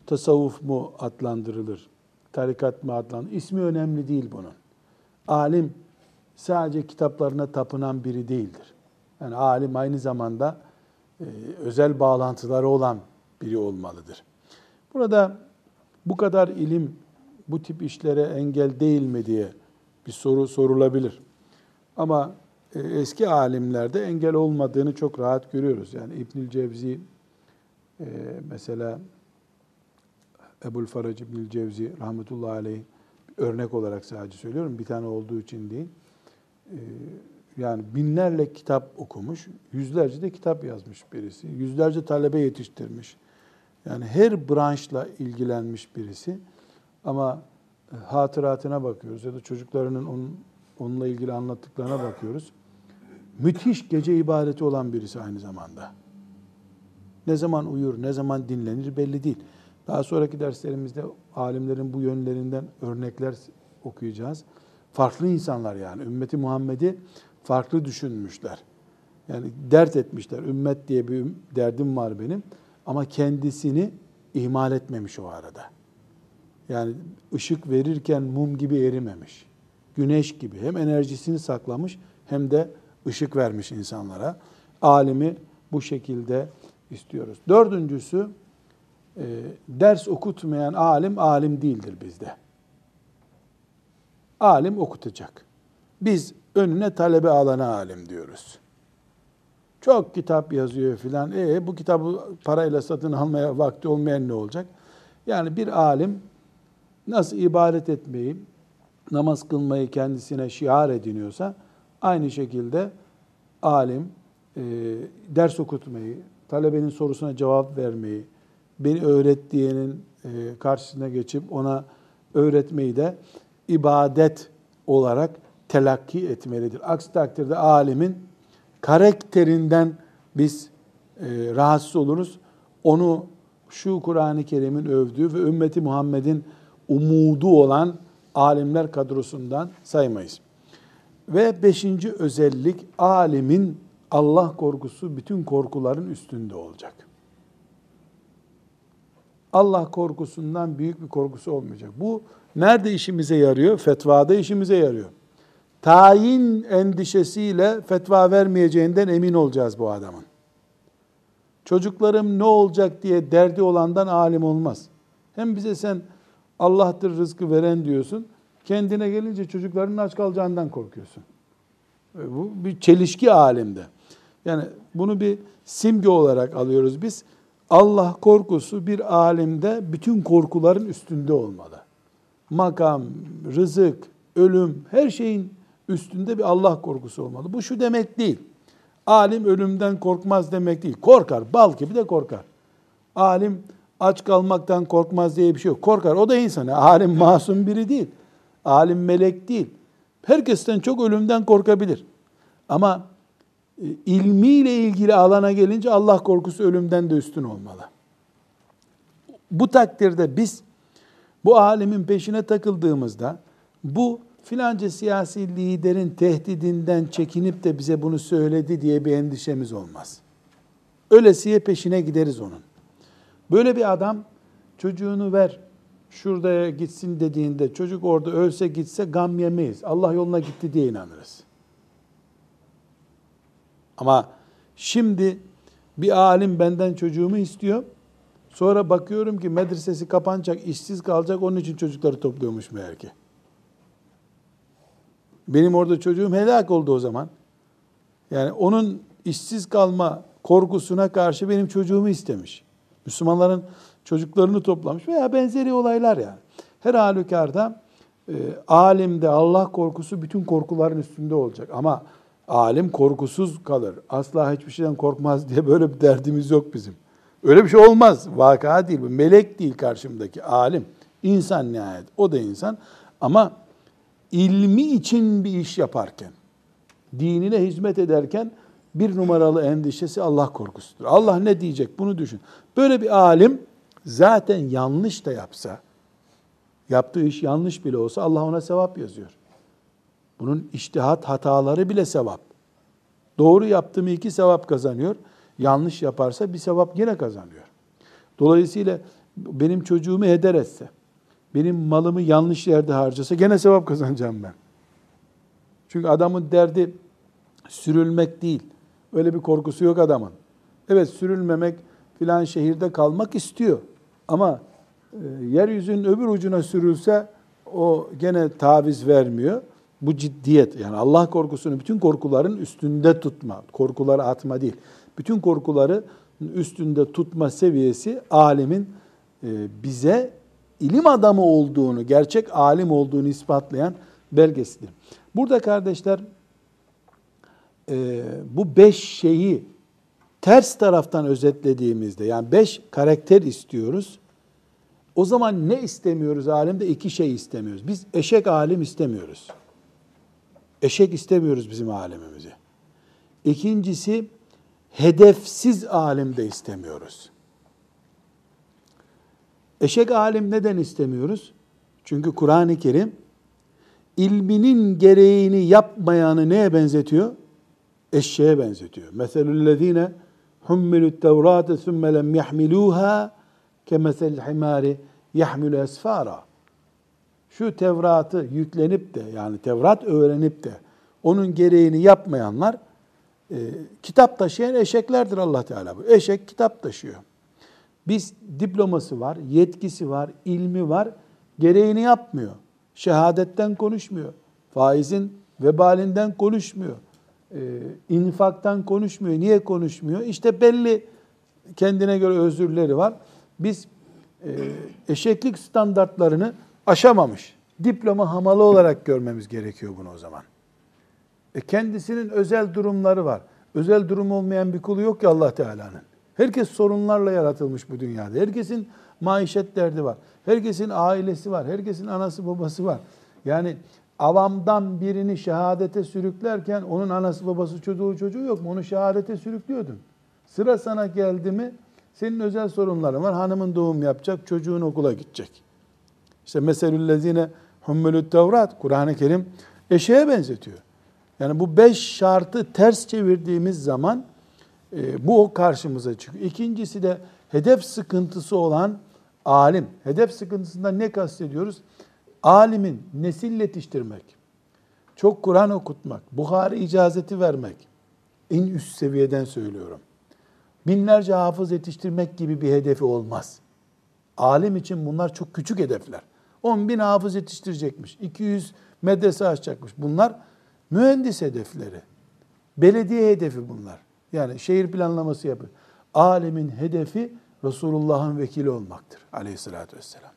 tasavvuf mu adlandırılır, tarikat mı adlandırılır? İsmi önemli değil bunun. Alim sadece kitaplarına tapınan biri değildir. Yani alim aynı zamanda e, özel bağlantıları olan biri olmalıdır. Burada bu kadar ilim bu tip işlere engel değil mi diye bir soru sorulabilir. Ama e, eski alimlerde engel olmadığını çok rahat görüyoruz. Yani İbnül Cevzi e, mesela Ebul Farac İbnül Cevzi rahmetullahi aleyh örnek olarak sadece söylüyorum. Bir tane olduğu için değil. E, yani binlerle kitap okumuş, yüzlerce de kitap yazmış birisi. Yüzlerce talebe yetiştirmiş. Yani her branşla ilgilenmiş birisi. Ama e, hatıratına bakıyoruz ya da çocuklarının onun, onunla ilgili anlattıklarına bakıyoruz. Müthiş gece ibadeti olan birisi aynı zamanda. Ne zaman uyur, ne zaman dinlenir belli değil. Daha sonraki derslerimizde alimlerin bu yönlerinden örnekler okuyacağız. Farklı insanlar yani. Ümmeti Muhammed'i farklı düşünmüşler. Yani dert etmişler. Ümmet diye bir derdim var benim. Ama kendisini ihmal etmemiş o arada. Yani ışık verirken mum gibi erimemiş. Güneş gibi hem enerjisini saklamış hem de ışık vermiş insanlara. Alimi bu şekilde istiyoruz. Dördüncüsü e, ders okutmayan alim alim değildir bizde. Alim okutacak. Biz önüne talebe alana alim diyoruz. Çok kitap yazıyor filan. E bu kitabı parayla satın almaya vakti olmayan ne olacak? Yani bir alim nasıl ibadet etmeyi, namaz kılmayı kendisine şiar ediniyorsa aynı şekilde alim e, ders okutmayı, talebenin sorusuna cevap vermeyi, beni öğret diyenin e, karşısına geçip ona öğretmeyi de ibadet olarak telakki etmelidir. Aksi takdirde alimin karakterinden biz e, rahatsız oluruz. Onu şu Kur'an-ı Kerim'in övdüğü ve ümmeti Muhammed'in umudu olan alimler kadrosundan saymayız. Ve beşinci özellik alimin Allah korkusu bütün korkuların üstünde olacak. Allah korkusundan büyük bir korkusu olmayacak. Bu nerede işimize yarıyor? Fetvada işimize yarıyor. Tayin endişesiyle fetva vermeyeceğinden emin olacağız bu adamın. Çocuklarım ne olacak diye derdi olandan alim olmaz. Hem bize sen Allah'tır rızkı veren diyorsun. Kendine gelince çocuklarının aç kalacağından korkuyorsun. E, bu bir çelişki alemde. Yani bunu bir simge olarak alıyoruz biz. Allah korkusu bir alimde bütün korkuların üstünde olmalı. Makam, rızık, ölüm, her şeyin üstünde bir Allah korkusu olmalı. Bu şu demek değil. Alim ölümden korkmaz demek değil. Korkar, bal gibi de korkar. Alim aç kalmaktan korkmaz diye bir şey yok. Korkar, o da insan. Alim masum biri değil. Alim melek değil. Herkesten çok ölümden korkabilir. Ama e, ilmiyle ilgili alana gelince Allah korkusu ölümden de üstün olmalı. Bu takdirde biz bu alimin peşine takıldığımızda bu filanca siyasi liderin tehdidinden çekinip de bize bunu söyledi diye bir endişemiz olmaz. Ölesiye peşine gideriz onun. Böyle bir adam çocuğunu ver, şuraya gitsin dediğinde çocuk orada ölse gitse gam yemeyiz. Allah yoluna gitti diye inanırız. Ama şimdi bir alim benden çocuğumu istiyor. Sonra bakıyorum ki medresesi kapanacak, işsiz kalacak. Onun için çocukları topluyormuş meğer ki. Benim orada çocuğum helak oldu o zaman. Yani onun işsiz kalma korkusuna karşı benim çocuğumu istemiş. Müslümanların çocuklarını toplamış veya benzeri olaylar yani. Her halükarda e, alimde Allah korkusu bütün korkuların üstünde olacak. Ama alim korkusuz kalır. Asla hiçbir şeyden korkmaz diye böyle bir derdimiz yok bizim. Öyle bir şey olmaz. Vaka değil bu. Melek değil karşımdaki alim. İnsan nihayet. O da insan. Ama ilmi için bir iş yaparken, dinine hizmet ederken bir numaralı endişesi Allah korkusudur. Allah ne diyecek bunu düşün. Böyle bir alim zaten yanlış da yapsa, yaptığı iş yanlış bile olsa Allah ona sevap yazıyor. Bunun iştihat hataları bile sevap. Doğru yaptı mı iki sevap kazanıyor. Yanlış yaparsa bir sevap yine kazanıyor. Dolayısıyla benim çocuğumu heder etse, benim malımı yanlış yerde harcasa gene sevap kazanacağım ben. Çünkü adamın derdi sürülmek değil. Öyle bir korkusu yok adamın. Evet sürülmemek filan şehirde kalmak istiyor. Ama e, yeryüzünün öbür ucuna sürülse o gene taviz vermiyor. Bu ciddiyet yani Allah korkusunu bütün korkuların üstünde tutma. Korkuları atma değil. Bütün korkuları üstünde tutma seviyesi alimin e, bize ilim adamı olduğunu, gerçek alim olduğunu ispatlayan belgesidir. Burada kardeşler e, bu beş şeyi ters taraftan özetlediğimizde yani beş karakter istiyoruz. O zaman ne istemiyoruz alimde? iki şey istemiyoruz. Biz eşek alim istemiyoruz. Eşek istemiyoruz bizim alimimizi. İkincisi hedefsiz alim de istemiyoruz. Eşek alim neden istemiyoruz? Çünkü Kur'an-ı Kerim ilminin gereğini yapmayanı neye benzetiyor? Eşeğe benzetiyor. Meselüllezine hummilut tevrate thumme lem yahmiluha kemesel himari yahmilu esfara. Şu Tevrat'ı yüklenip de yani Tevrat öğrenip de onun gereğini yapmayanlar e, kitap taşıyan eşeklerdir Allah Teala bu. Eşek kitap taşıyor. Biz diploması var, yetkisi var, ilmi var, gereğini yapmıyor. Şehadetten konuşmuyor. Faizin vebalinden konuşmuyor. Ee, infaktan konuşmuyor. Niye konuşmuyor? İşte belli kendine göre özürleri var. Biz e, eşeklik standartlarını aşamamış. Diploma hamalı olarak görmemiz gerekiyor bunu o zaman. E kendisinin özel durumları var. Özel durum olmayan bir kulu yok ki Allah Teala'nın. Herkes sorunlarla yaratılmış bu dünyada. Herkesin maişet derdi var. Herkesin ailesi var. Herkesin anası babası var. Yani avamdan birini şehadete sürüklerken onun anası babası çocuğu çocuğu yok mu? Onu şehadete sürüklüyordun. Sıra sana geldi mi senin özel sorunların var. Hanımın doğum yapacak, çocuğun okula gidecek. İşte meselüllezine hummelü't tevrat Kur'an-ı Kerim eşeğe benzetiyor. Yani bu beş şartı ters çevirdiğimiz zaman e, bu karşımıza çıkıyor. İkincisi de hedef sıkıntısı olan alim. Hedef sıkıntısından ne kastediyoruz? Alimin nesil yetiştirmek, çok Kur'an okutmak, Buhari icazeti vermek. En üst seviyeden söylüyorum. Binlerce hafız yetiştirmek gibi bir hedefi olmaz. Alim için bunlar çok küçük hedefler. 10 bin hafız yetiştirecekmiş, 200 medrese açacakmış. Bunlar mühendis hedefleri. Belediye hedefi bunlar. Yani şehir planlaması yapıyor. Alemin hedefi Resulullah'ın vekili olmaktır aleyhissalatü vesselam.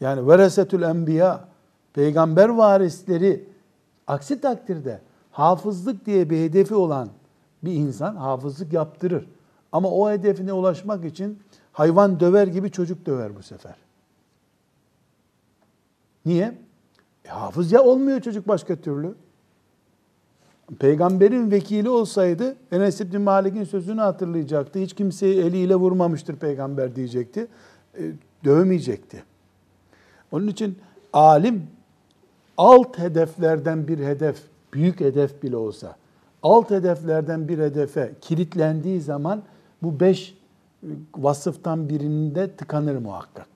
Yani veresetül enbiya, peygamber varisleri aksi takdirde hafızlık diye bir hedefi olan bir insan hafızlık yaptırır. Ama o hedefine ulaşmak için hayvan döver gibi çocuk döver bu sefer. Niye? E, hafız ya olmuyor çocuk başka türlü. Peygamberin vekili olsaydı Enes İbni Malik'in sözünü hatırlayacaktı. Hiç kimseyi eliyle vurmamıştır peygamber diyecekti. E, dövmeyecekti. Onun için alim alt hedeflerden bir hedef, büyük hedef bile olsa, alt hedeflerden bir hedefe kilitlendiği zaman bu beş vasıftan birinde tıkanır muhakkak.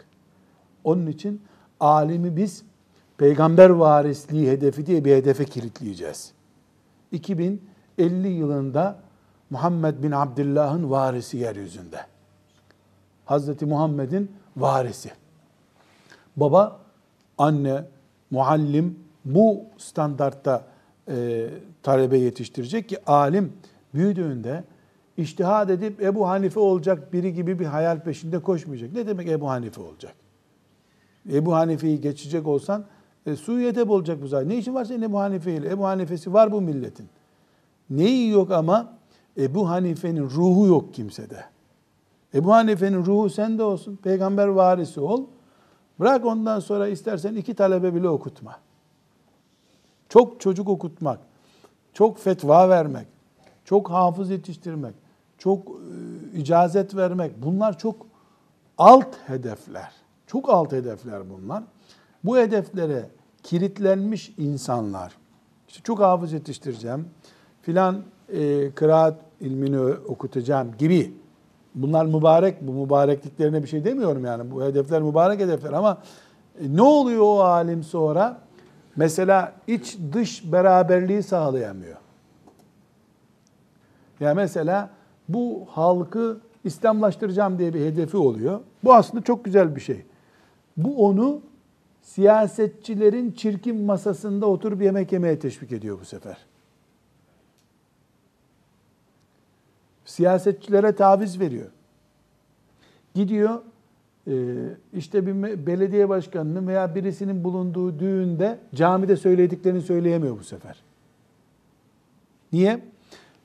Onun için alimi biz peygamber varisliği hedefi diye bir hedefe kilitleyeceğiz. 2050 yılında Muhammed bin Abdullah'ın varisi yeryüzünde. Hazreti Muhammed'in varisi. Baba, anne, muallim bu standartta e, talebe yetiştirecek ki alim büyüdüğünde iştihad edip Ebu Hanife olacak biri gibi bir hayal peşinde koşmayacak. Ne demek Ebu Hanife olacak? Ebu Hanife'yi geçecek olsan e, Suriye'de olacak bu zaten. Ne işin var senin Ebu Hanife ile? Ebu Hanife'si var bu milletin. Neyi yok ama Ebu Hanife'nin ruhu yok kimsede. Ebu Hanife'nin ruhu sende olsun. Peygamber varisi ol. Bırak ondan sonra istersen iki talebe bile okutma. Çok çocuk okutmak, çok fetva vermek, çok hafız yetiştirmek, çok e, icazet vermek bunlar çok alt hedefler. Çok alt hedefler bunlar. Bu hedeflere kilitlenmiş insanlar, işte çok hafız yetiştireceğim, filan e, kıraat ilmini okutacağım gibi bunlar mübarek, bu mübarekliklerine bir şey demiyorum yani. Bu hedefler mübarek hedefler ama e, ne oluyor o alim sonra? Mesela iç dış beraberliği sağlayamıyor. Ya mesela bu halkı İslamlaştıracağım diye bir hedefi oluyor. Bu aslında çok güzel bir şey. Bu onu siyasetçilerin çirkin masasında oturup yemek yemeye teşvik ediyor bu sefer. Siyasetçilere taviz veriyor. Gidiyor e, işte bir belediye başkanının veya birisinin bulunduğu düğünde camide söylediklerini söyleyemiyor bu sefer. Niye?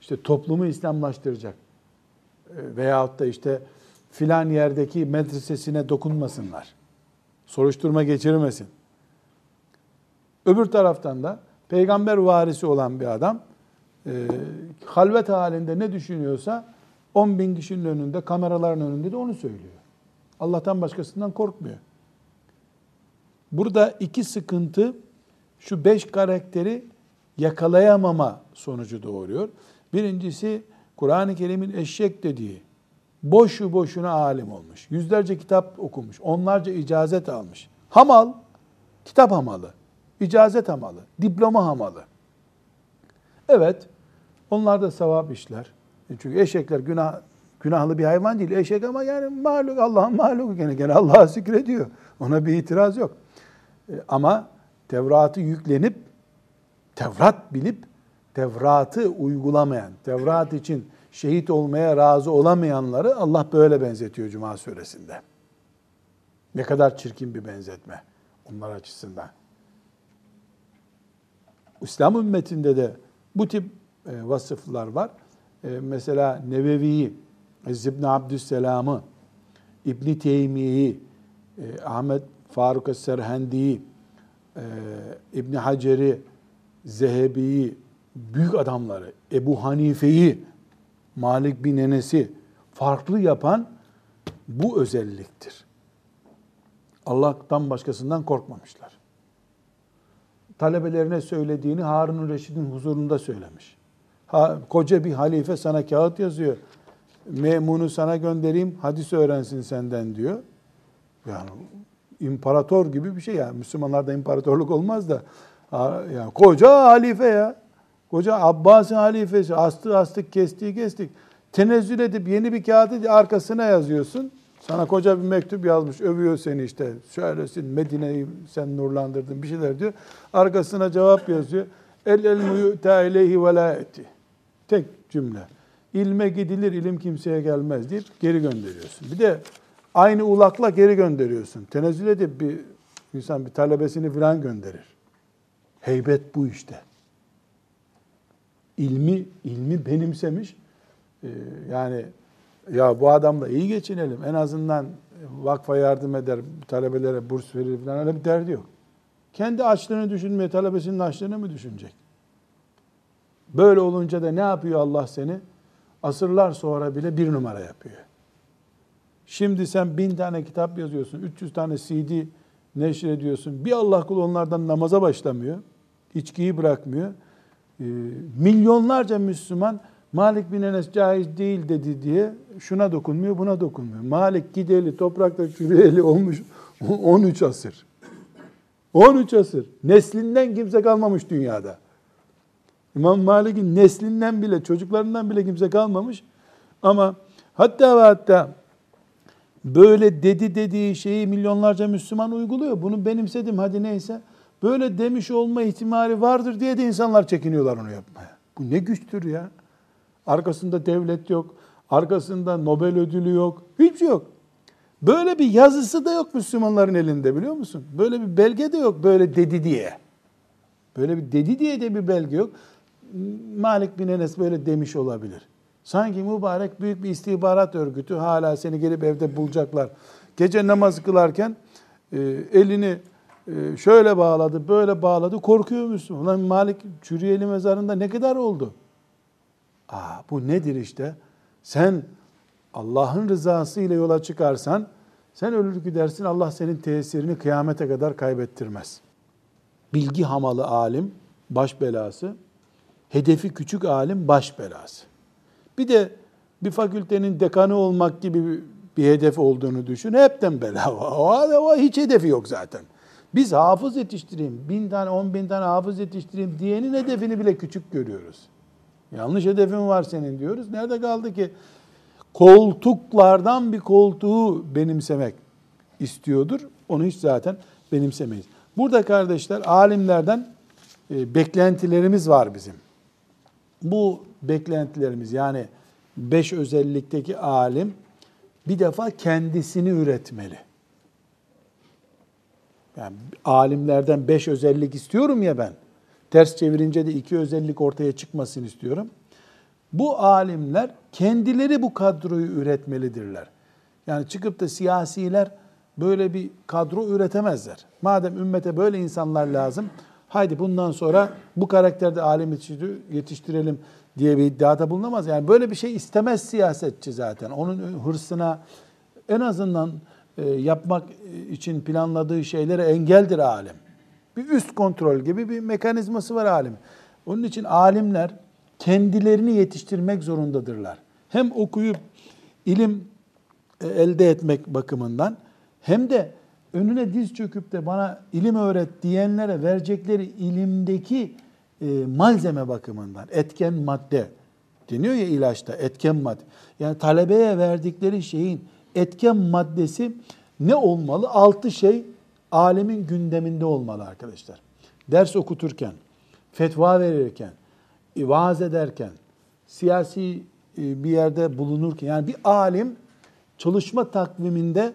İşte toplumu İslamlaştıracak. E, veyahut da işte filan yerdeki medresesine dokunmasınlar soruşturma geçirmesin. Öbür taraftan da peygamber varisi olan bir adam e, halvet halinde ne düşünüyorsa 10 bin kişinin önünde, kameraların önünde de onu söylüyor. Allah'tan başkasından korkmuyor. Burada iki sıkıntı şu beş karakteri yakalayamama sonucu doğuruyor. Birincisi Kur'an-ı Kerim'in eşek dediği boşu boşuna alim olmuş. Yüzlerce kitap okumuş. Onlarca icazet almış. Hamal, kitap hamalı, icazet hamalı, diploma hamalı. Evet, onlar da sevap işler. E çünkü eşekler günah günahlı bir hayvan değil. Eşek ama yani mahluk, Allah'ın mahluku gene gene Allah'a zikrediyor. Ona bir itiraz yok. E, ama Tevrat'ı yüklenip, Tevrat bilip, Tevrat'ı uygulamayan, Tevrat için şehit olmaya razı olamayanları Allah böyle benzetiyor Cuma suresinde. Ne kadar çirkin bir benzetme onlar açısından. İslam ümmetinde de bu tip e, vasıflar var. E, mesela Nevevi'yi, İbn Abdüsselam'ı, İbn Teymiye'yi, e, Ahmet Faruk Serhendi'yi, e, İbn Hacer'i, Zehebi'yi, büyük adamları, Ebu Hanife'yi Malik bin Enes'i farklı yapan bu özelliktir. Allah'tan başkasından korkmamışlar. Talebelerine söylediğini Harun Reşid'in huzurunda söylemiş. Ha, koca bir halife sana kağıt yazıyor. Memunu sana göndereyim, hadis öğrensin senden diyor. Yani imparator gibi bir şey ya. Müslümanlarda imparatorluk olmaz da. Yani koca halife ya. Koca Abbas'ın halifesi astı astık kestiği kestik. Tenezzül edip yeni bir kağıdı arkasına yazıyorsun. Sana koca bir mektup yazmış, övüyor seni işte. Şöylesin, Medine'yi sen nurlandırdın bir şeyler diyor. Arkasına cevap yazıyor. El el muyu'ta ileyhi velayeti. Tek cümle. İlme gidilir, ilim kimseye gelmez deyip geri gönderiyorsun. Bir de aynı ulakla geri gönderiyorsun. Tenezzül edip bir insan bir talebesini falan gönderir. Heybet bu işte. İlmi ilmi benimsemiş. Ee, yani ya bu adamla iyi geçinelim. En azından vakfa yardım eder, talebelere burs verir falan öyle bir derdi yok. Kendi açlığını düşünmeye, talebesinin açlığını mı düşünecek? Böyle olunca da ne yapıyor Allah seni? Asırlar sonra bile bir numara yapıyor. Şimdi sen bin tane kitap yazıyorsun, 300 tane CD neşrediyorsun. Bir Allah kulu onlardan namaza başlamıyor. İçkiyi bırakmıyor. Ee, milyonlarca Müslüman Malik bin Enes caiz değil dedi diye şuna dokunmuyor, buna dokunmuyor. Malik gideli, toprakta çürüyeli olmuş 13 asır. 13 asır. Neslinden kimse kalmamış dünyada. İmam Malik'in neslinden bile, çocuklarından bile kimse kalmamış. Ama hatta ve hatta böyle dedi dediği şeyi milyonlarca Müslüman uyguluyor. Bunu benimsedim hadi neyse. Böyle demiş olma ihtimali vardır diye de insanlar çekiniyorlar onu yapmaya. Bu ne güçtür ya. Arkasında devlet yok. Arkasında Nobel ödülü yok. Hiçbir şey yok. Böyle bir yazısı da yok Müslümanların elinde biliyor musun? Böyle bir belge de yok böyle dedi diye. Böyle bir dedi diye de bir belge yok. Malik bin Enes böyle demiş olabilir. Sanki mübarek büyük bir istihbarat örgütü hala seni gelip evde bulacaklar. Gece namaz kılarken e, elini şöyle bağladı, böyle bağladı. Korkuyor musun? Ulan Malik Çürüyeli mezarında ne kadar oldu? Aa, bu nedir işte? Sen Allah'ın rızası ile yola çıkarsan sen ölür gidersin Allah senin tesirini kıyamete kadar kaybettirmez. Bilgi hamalı alim baş belası, hedefi küçük alim baş belası. Bir de bir fakültenin dekanı olmak gibi bir hedef olduğunu düşün. Hepten bela. O, o hiç hedefi yok zaten. Biz hafız yetiştireyim, bin tane, on bin tane hafız yetiştireyim diyenin hedefini bile küçük görüyoruz. Yanlış hedefin var senin diyoruz. Nerede kaldı ki? Koltuklardan bir koltuğu benimsemek istiyordur. Onu hiç zaten benimsemeyiz. Burada kardeşler alimlerden e, beklentilerimiz var bizim. Bu beklentilerimiz yani beş özellikteki alim bir defa kendisini üretmeli. Yani alimlerden beş özellik istiyorum ya ben. Ters çevirince de iki özellik ortaya çıkmasını istiyorum. Bu alimler kendileri bu kadroyu üretmelidirler. Yani çıkıp da siyasiler böyle bir kadro üretemezler. Madem ümmete böyle insanlar lazım, haydi bundan sonra bu karakterde alim yetiştirelim diye bir iddiada bulunamaz. Yani böyle bir şey istemez siyasetçi zaten. Onun hırsına en azından yapmak için planladığı şeylere engeldir alim. Bir üst kontrol gibi bir mekanizması var alim. Onun için alimler kendilerini yetiştirmek zorundadırlar. Hem okuyup ilim e, elde etmek bakımından hem de önüne diz çöküp de bana ilim öğret diyenlere verecekleri ilimdeki e, malzeme bakımından, etken madde deniyor ya ilaçta, etken madde. Yani talebeye verdikleri şeyin etken maddesi ne olmalı? Altı şey alemin gündeminde olmalı arkadaşlar. Ders okuturken, fetva verirken, vaaz ederken, siyasi e, bir yerde bulunurken, yani bir alim çalışma takviminde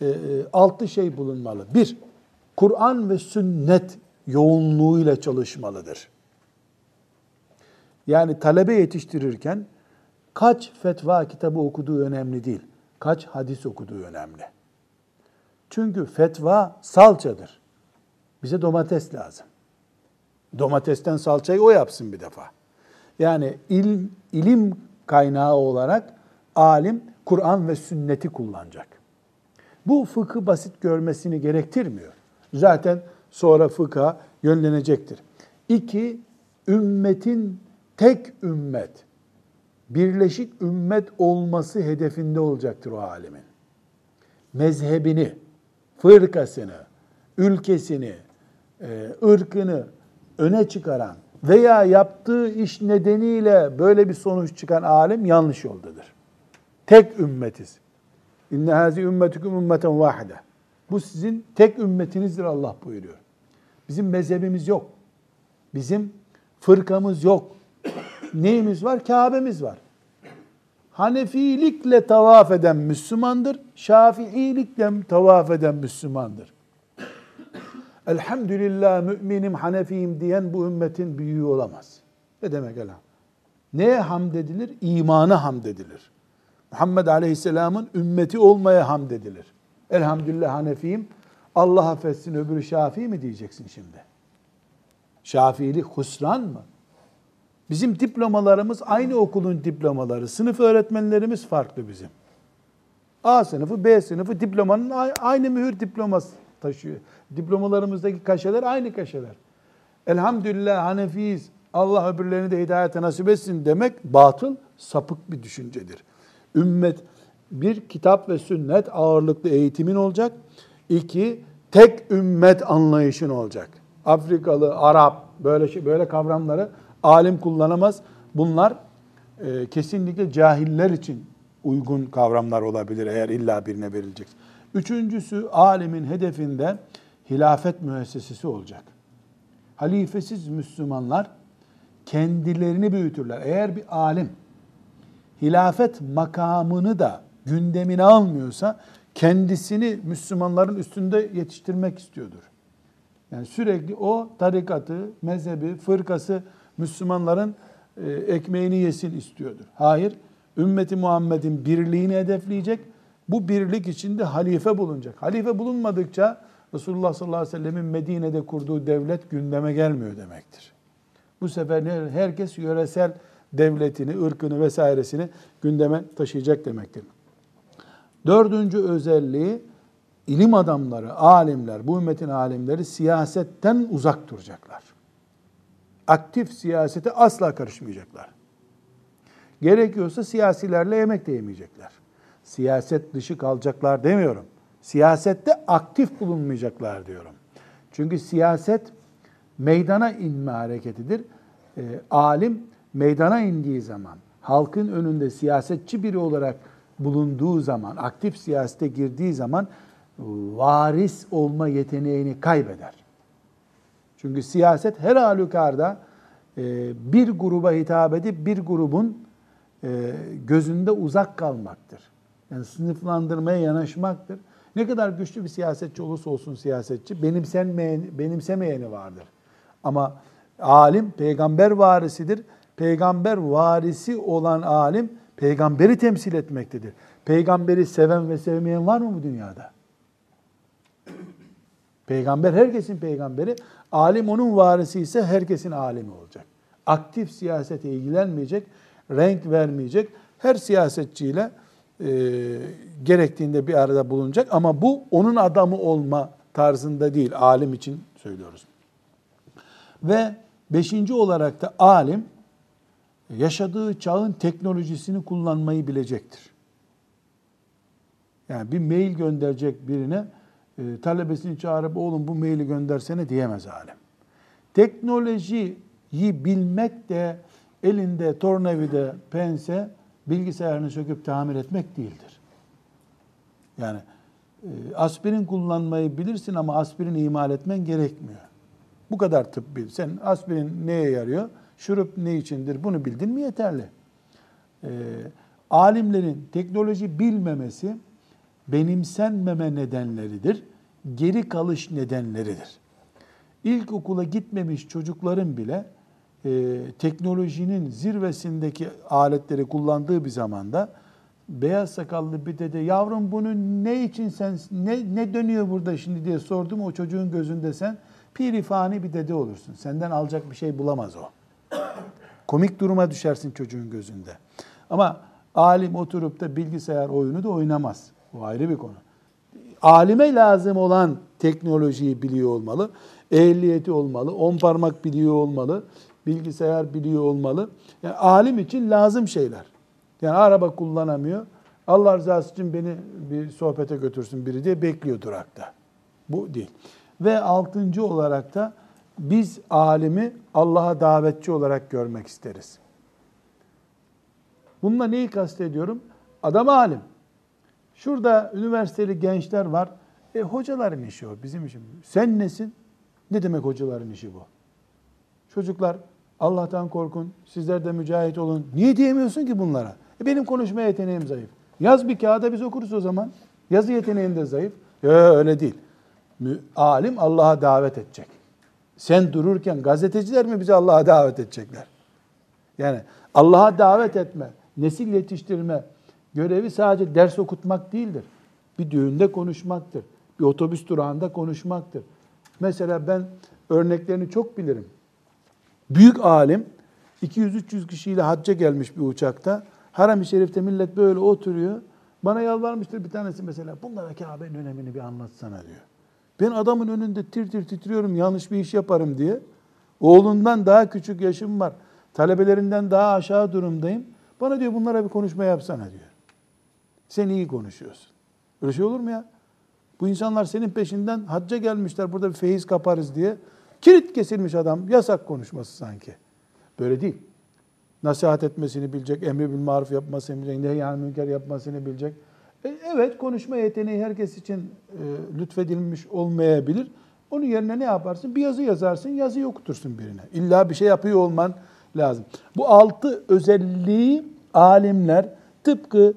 e, e, altı şey bulunmalı. Bir, Kur'an ve sünnet yoğunluğuyla çalışmalıdır. Yani talebe yetiştirirken kaç fetva kitabı okuduğu önemli değil. Kaç hadis okuduğu önemli. Çünkü fetva salçadır. Bize domates lazım. Domatesten salçayı o yapsın bir defa. Yani ilim, ilim kaynağı olarak alim Kur'an ve sünneti kullanacak. Bu fıkı basit görmesini gerektirmiyor. Zaten sonra fıkha yönlenecektir. İki, ümmetin tek ümmet, birleşik ümmet olması hedefinde olacaktır o alimin. Mezhebini, fırkasını, ülkesini, e, ırkını öne çıkaran veya yaptığı iş nedeniyle böyle bir sonuç çıkan alim yanlış yoldadır. Tek ümmetiz. İnne hazi ümmetüküm ümmeten vahide. Bu sizin tek ümmetinizdir Allah buyuruyor. Bizim mezhebimiz yok. Bizim fırkamız yok. Neyimiz var? Kabe'miz var. Hanefilikle tavaf eden Müslümandır. Şafiilikle tavaf eden Müslümandır. Elhamdülillah müminim Hanefiyim diyen bu ümmetin büyüğü olamaz. Ne demek elham? Neye hamd edilir? İmana hamd edilir. Muhammed Aleyhisselam'ın ümmeti olmaya hamd edilir. Elhamdülillah Hanefiyim. Allah affetsin öbürü Şafii mi diyeceksin şimdi? Şafiilik husran mı? Bizim diplomalarımız aynı okulun diplomaları. Sınıf öğretmenlerimiz farklı bizim. A sınıfı, B sınıfı diplomanın aynı mühür diploması taşıyor. Diplomalarımızdaki kaşeler aynı kaşeler. Elhamdülillah Hanefiyiz. Allah öbürlerini de hidayete nasip etsin demek batıl, sapık bir düşüncedir. Ümmet bir kitap ve sünnet ağırlıklı eğitimin olacak. İki, tek ümmet anlayışın olacak. Afrikalı, Arap böyle şey, böyle kavramları alim kullanamaz. Bunlar e, kesinlikle cahiller için uygun kavramlar olabilir eğer illa birine verilecek. Üçüncüsü alimin hedefinde hilafet müessesesi olacak. Halifesiz Müslümanlar kendilerini büyütürler. Eğer bir alim hilafet makamını da gündemine almıyorsa kendisini Müslümanların üstünde yetiştirmek istiyordur. Yani sürekli o tarikatı, mezhebi, fırkası Müslümanların e, ekmeğini yesin istiyordur. Hayır, ümmeti Muhammed'in birliğini hedefleyecek. Bu birlik içinde halife bulunacak. Halife bulunmadıkça Resulullah sallallahu aleyhi ve sellemin Medine'de kurduğu devlet gündeme gelmiyor demektir. Bu sefer herkes yöresel devletini, ırkını vesairesini gündeme taşıyacak demektir. Dördüncü özelliği ilim adamları, alimler, bu ümmetin alimleri siyasetten uzak duracaklar. Aktif siyasete asla karışmayacaklar. Gerekiyorsa siyasilerle yemek de yemeyecekler. Siyaset dışı kalacaklar demiyorum. Siyasette aktif bulunmayacaklar diyorum. Çünkü siyaset meydana inme hareketidir. E, alim meydana indiği zaman, halkın önünde siyasetçi biri olarak bulunduğu zaman, aktif siyasete girdiği zaman varis olma yeteneğini kaybeder. Çünkü siyaset her halükarda e, bir gruba hitap edip bir grubun e, gözünde uzak kalmaktır. Yani sınıflandırmaya yanaşmaktır. Ne kadar güçlü bir siyasetçi olursa olsun siyasetçi benimsenmeyeni, benimsemeyeni vardır. Ama alim peygamber varisidir. Peygamber varisi olan alim peygamberi temsil etmektedir. Peygamberi seven ve sevmeyen var mı bu dünyada? Peygamber herkesin peygamberi. Alim onun varisi ise herkesin alimi olacak. Aktif siyasete ilgilenmeyecek, renk vermeyecek. Her siyasetçiyle e, gerektiğinde bir arada bulunacak ama bu onun adamı olma tarzında değil. Alim için söylüyoruz. Ve beşinci olarak da alim yaşadığı çağın teknolojisini kullanmayı bilecektir. Yani bir mail gönderecek birine e, talebesini çağırıp oğlum bu maili göndersene diyemez alim. Teknolojiyi bilmek de elinde tornavida, pense bilgisayarını söküp tamir etmek değildir. Yani e, aspirin kullanmayı bilirsin ama aspirin imal etmen gerekmiyor. Bu kadar tıp bil. Sen aspirin neye yarıyor? Şurup ne içindir? Bunu bildin mi yeterli. E, alimlerin teknoloji bilmemesi benimsenmeme nedenleridir. Geri kalış nedenleridir. İlkokula gitmemiş çocukların bile e, teknolojinin zirvesindeki aletleri kullandığı bir zamanda beyaz sakallı bir dede yavrum bunu ne için sen ne, ne dönüyor burada şimdi diye sordum o çocuğun gözünde sen pirifani bir dede olursun. Senden alacak bir şey bulamaz o. Komik duruma düşersin çocuğun gözünde. Ama alim oturup da bilgisayar oyunu da oynamaz. Bu ayrı bir konu. Alime lazım olan teknolojiyi biliyor olmalı. Ehliyeti olmalı. On parmak biliyor olmalı bilgisayar biliyor olmalı. Yani alim için lazım şeyler. Yani araba kullanamıyor. Allah rızası için beni bir sohbete götürsün biri diye bekliyor durakta. Bu değil. Ve altıncı olarak da biz alimi Allah'a davetçi olarak görmek isteriz. Bununla neyi kastediyorum? Adam alim. Şurada üniversiteli gençler var. E hocaların işi o, bizim işimiz. Sen nesin? Ne demek hocaların işi bu? Çocuklar Allah'tan korkun, sizler de mücahit olun. Niye diyemiyorsun ki bunlara? E benim konuşma yeteneğim zayıf. Yaz bir kağıda biz okuruz o zaman. Yazı yeteneğim de zayıf. Yok öyle değil. Alim Allah'a davet edecek. Sen dururken gazeteciler mi bizi Allah'a davet edecekler? Yani Allah'a davet etme, nesil yetiştirme görevi sadece ders okutmak değildir. Bir düğünde konuşmaktır. Bir otobüs durağında konuşmaktır. Mesela ben örneklerini çok bilirim. Büyük alim 200-300 kişiyle hacca gelmiş bir uçakta. Haram-ı Şerif'te millet böyle oturuyor. Bana yalvarmıştır bir tanesi mesela. Bunlara Kabe'nin önemini bir anlatsana diyor. Ben adamın önünde tir tir titriyorum yanlış bir iş yaparım diye. Oğlundan daha küçük yaşım var. Talebelerinden daha aşağı durumdayım. Bana diyor bunlara bir konuşma yapsana diyor. Sen iyi konuşuyorsun. Öyle şey olur mu ya? Bu insanlar senin peşinden hacca gelmişler burada bir feyiz kaparız diye. Kilit kesilmiş adam. Yasak konuşması sanki. Böyle değil. Nasihat etmesini bilecek, emri bil maruf yapmasını bilecek, nehyan münker yapmasını bilecek. E, evet konuşma yeteneği herkes için e, lütfedilmiş olmayabilir. Onun yerine ne yaparsın? Bir yazı yazarsın, yazıyı okutursun birine. İlla bir şey yapıyor olman lazım. Bu altı özelliği alimler tıpkı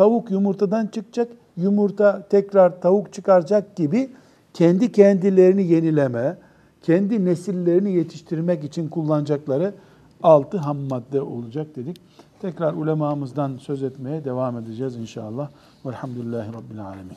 tavuk yumurtadan çıkacak, yumurta tekrar tavuk çıkaracak gibi kendi kendilerini yenileme, kendi nesillerini yetiştirmek için kullanacakları altı ham madde olacak dedik. Tekrar ulemamızdan söz etmeye devam edeceğiz inşallah. Velhamdülillahi Rabbil Alemin.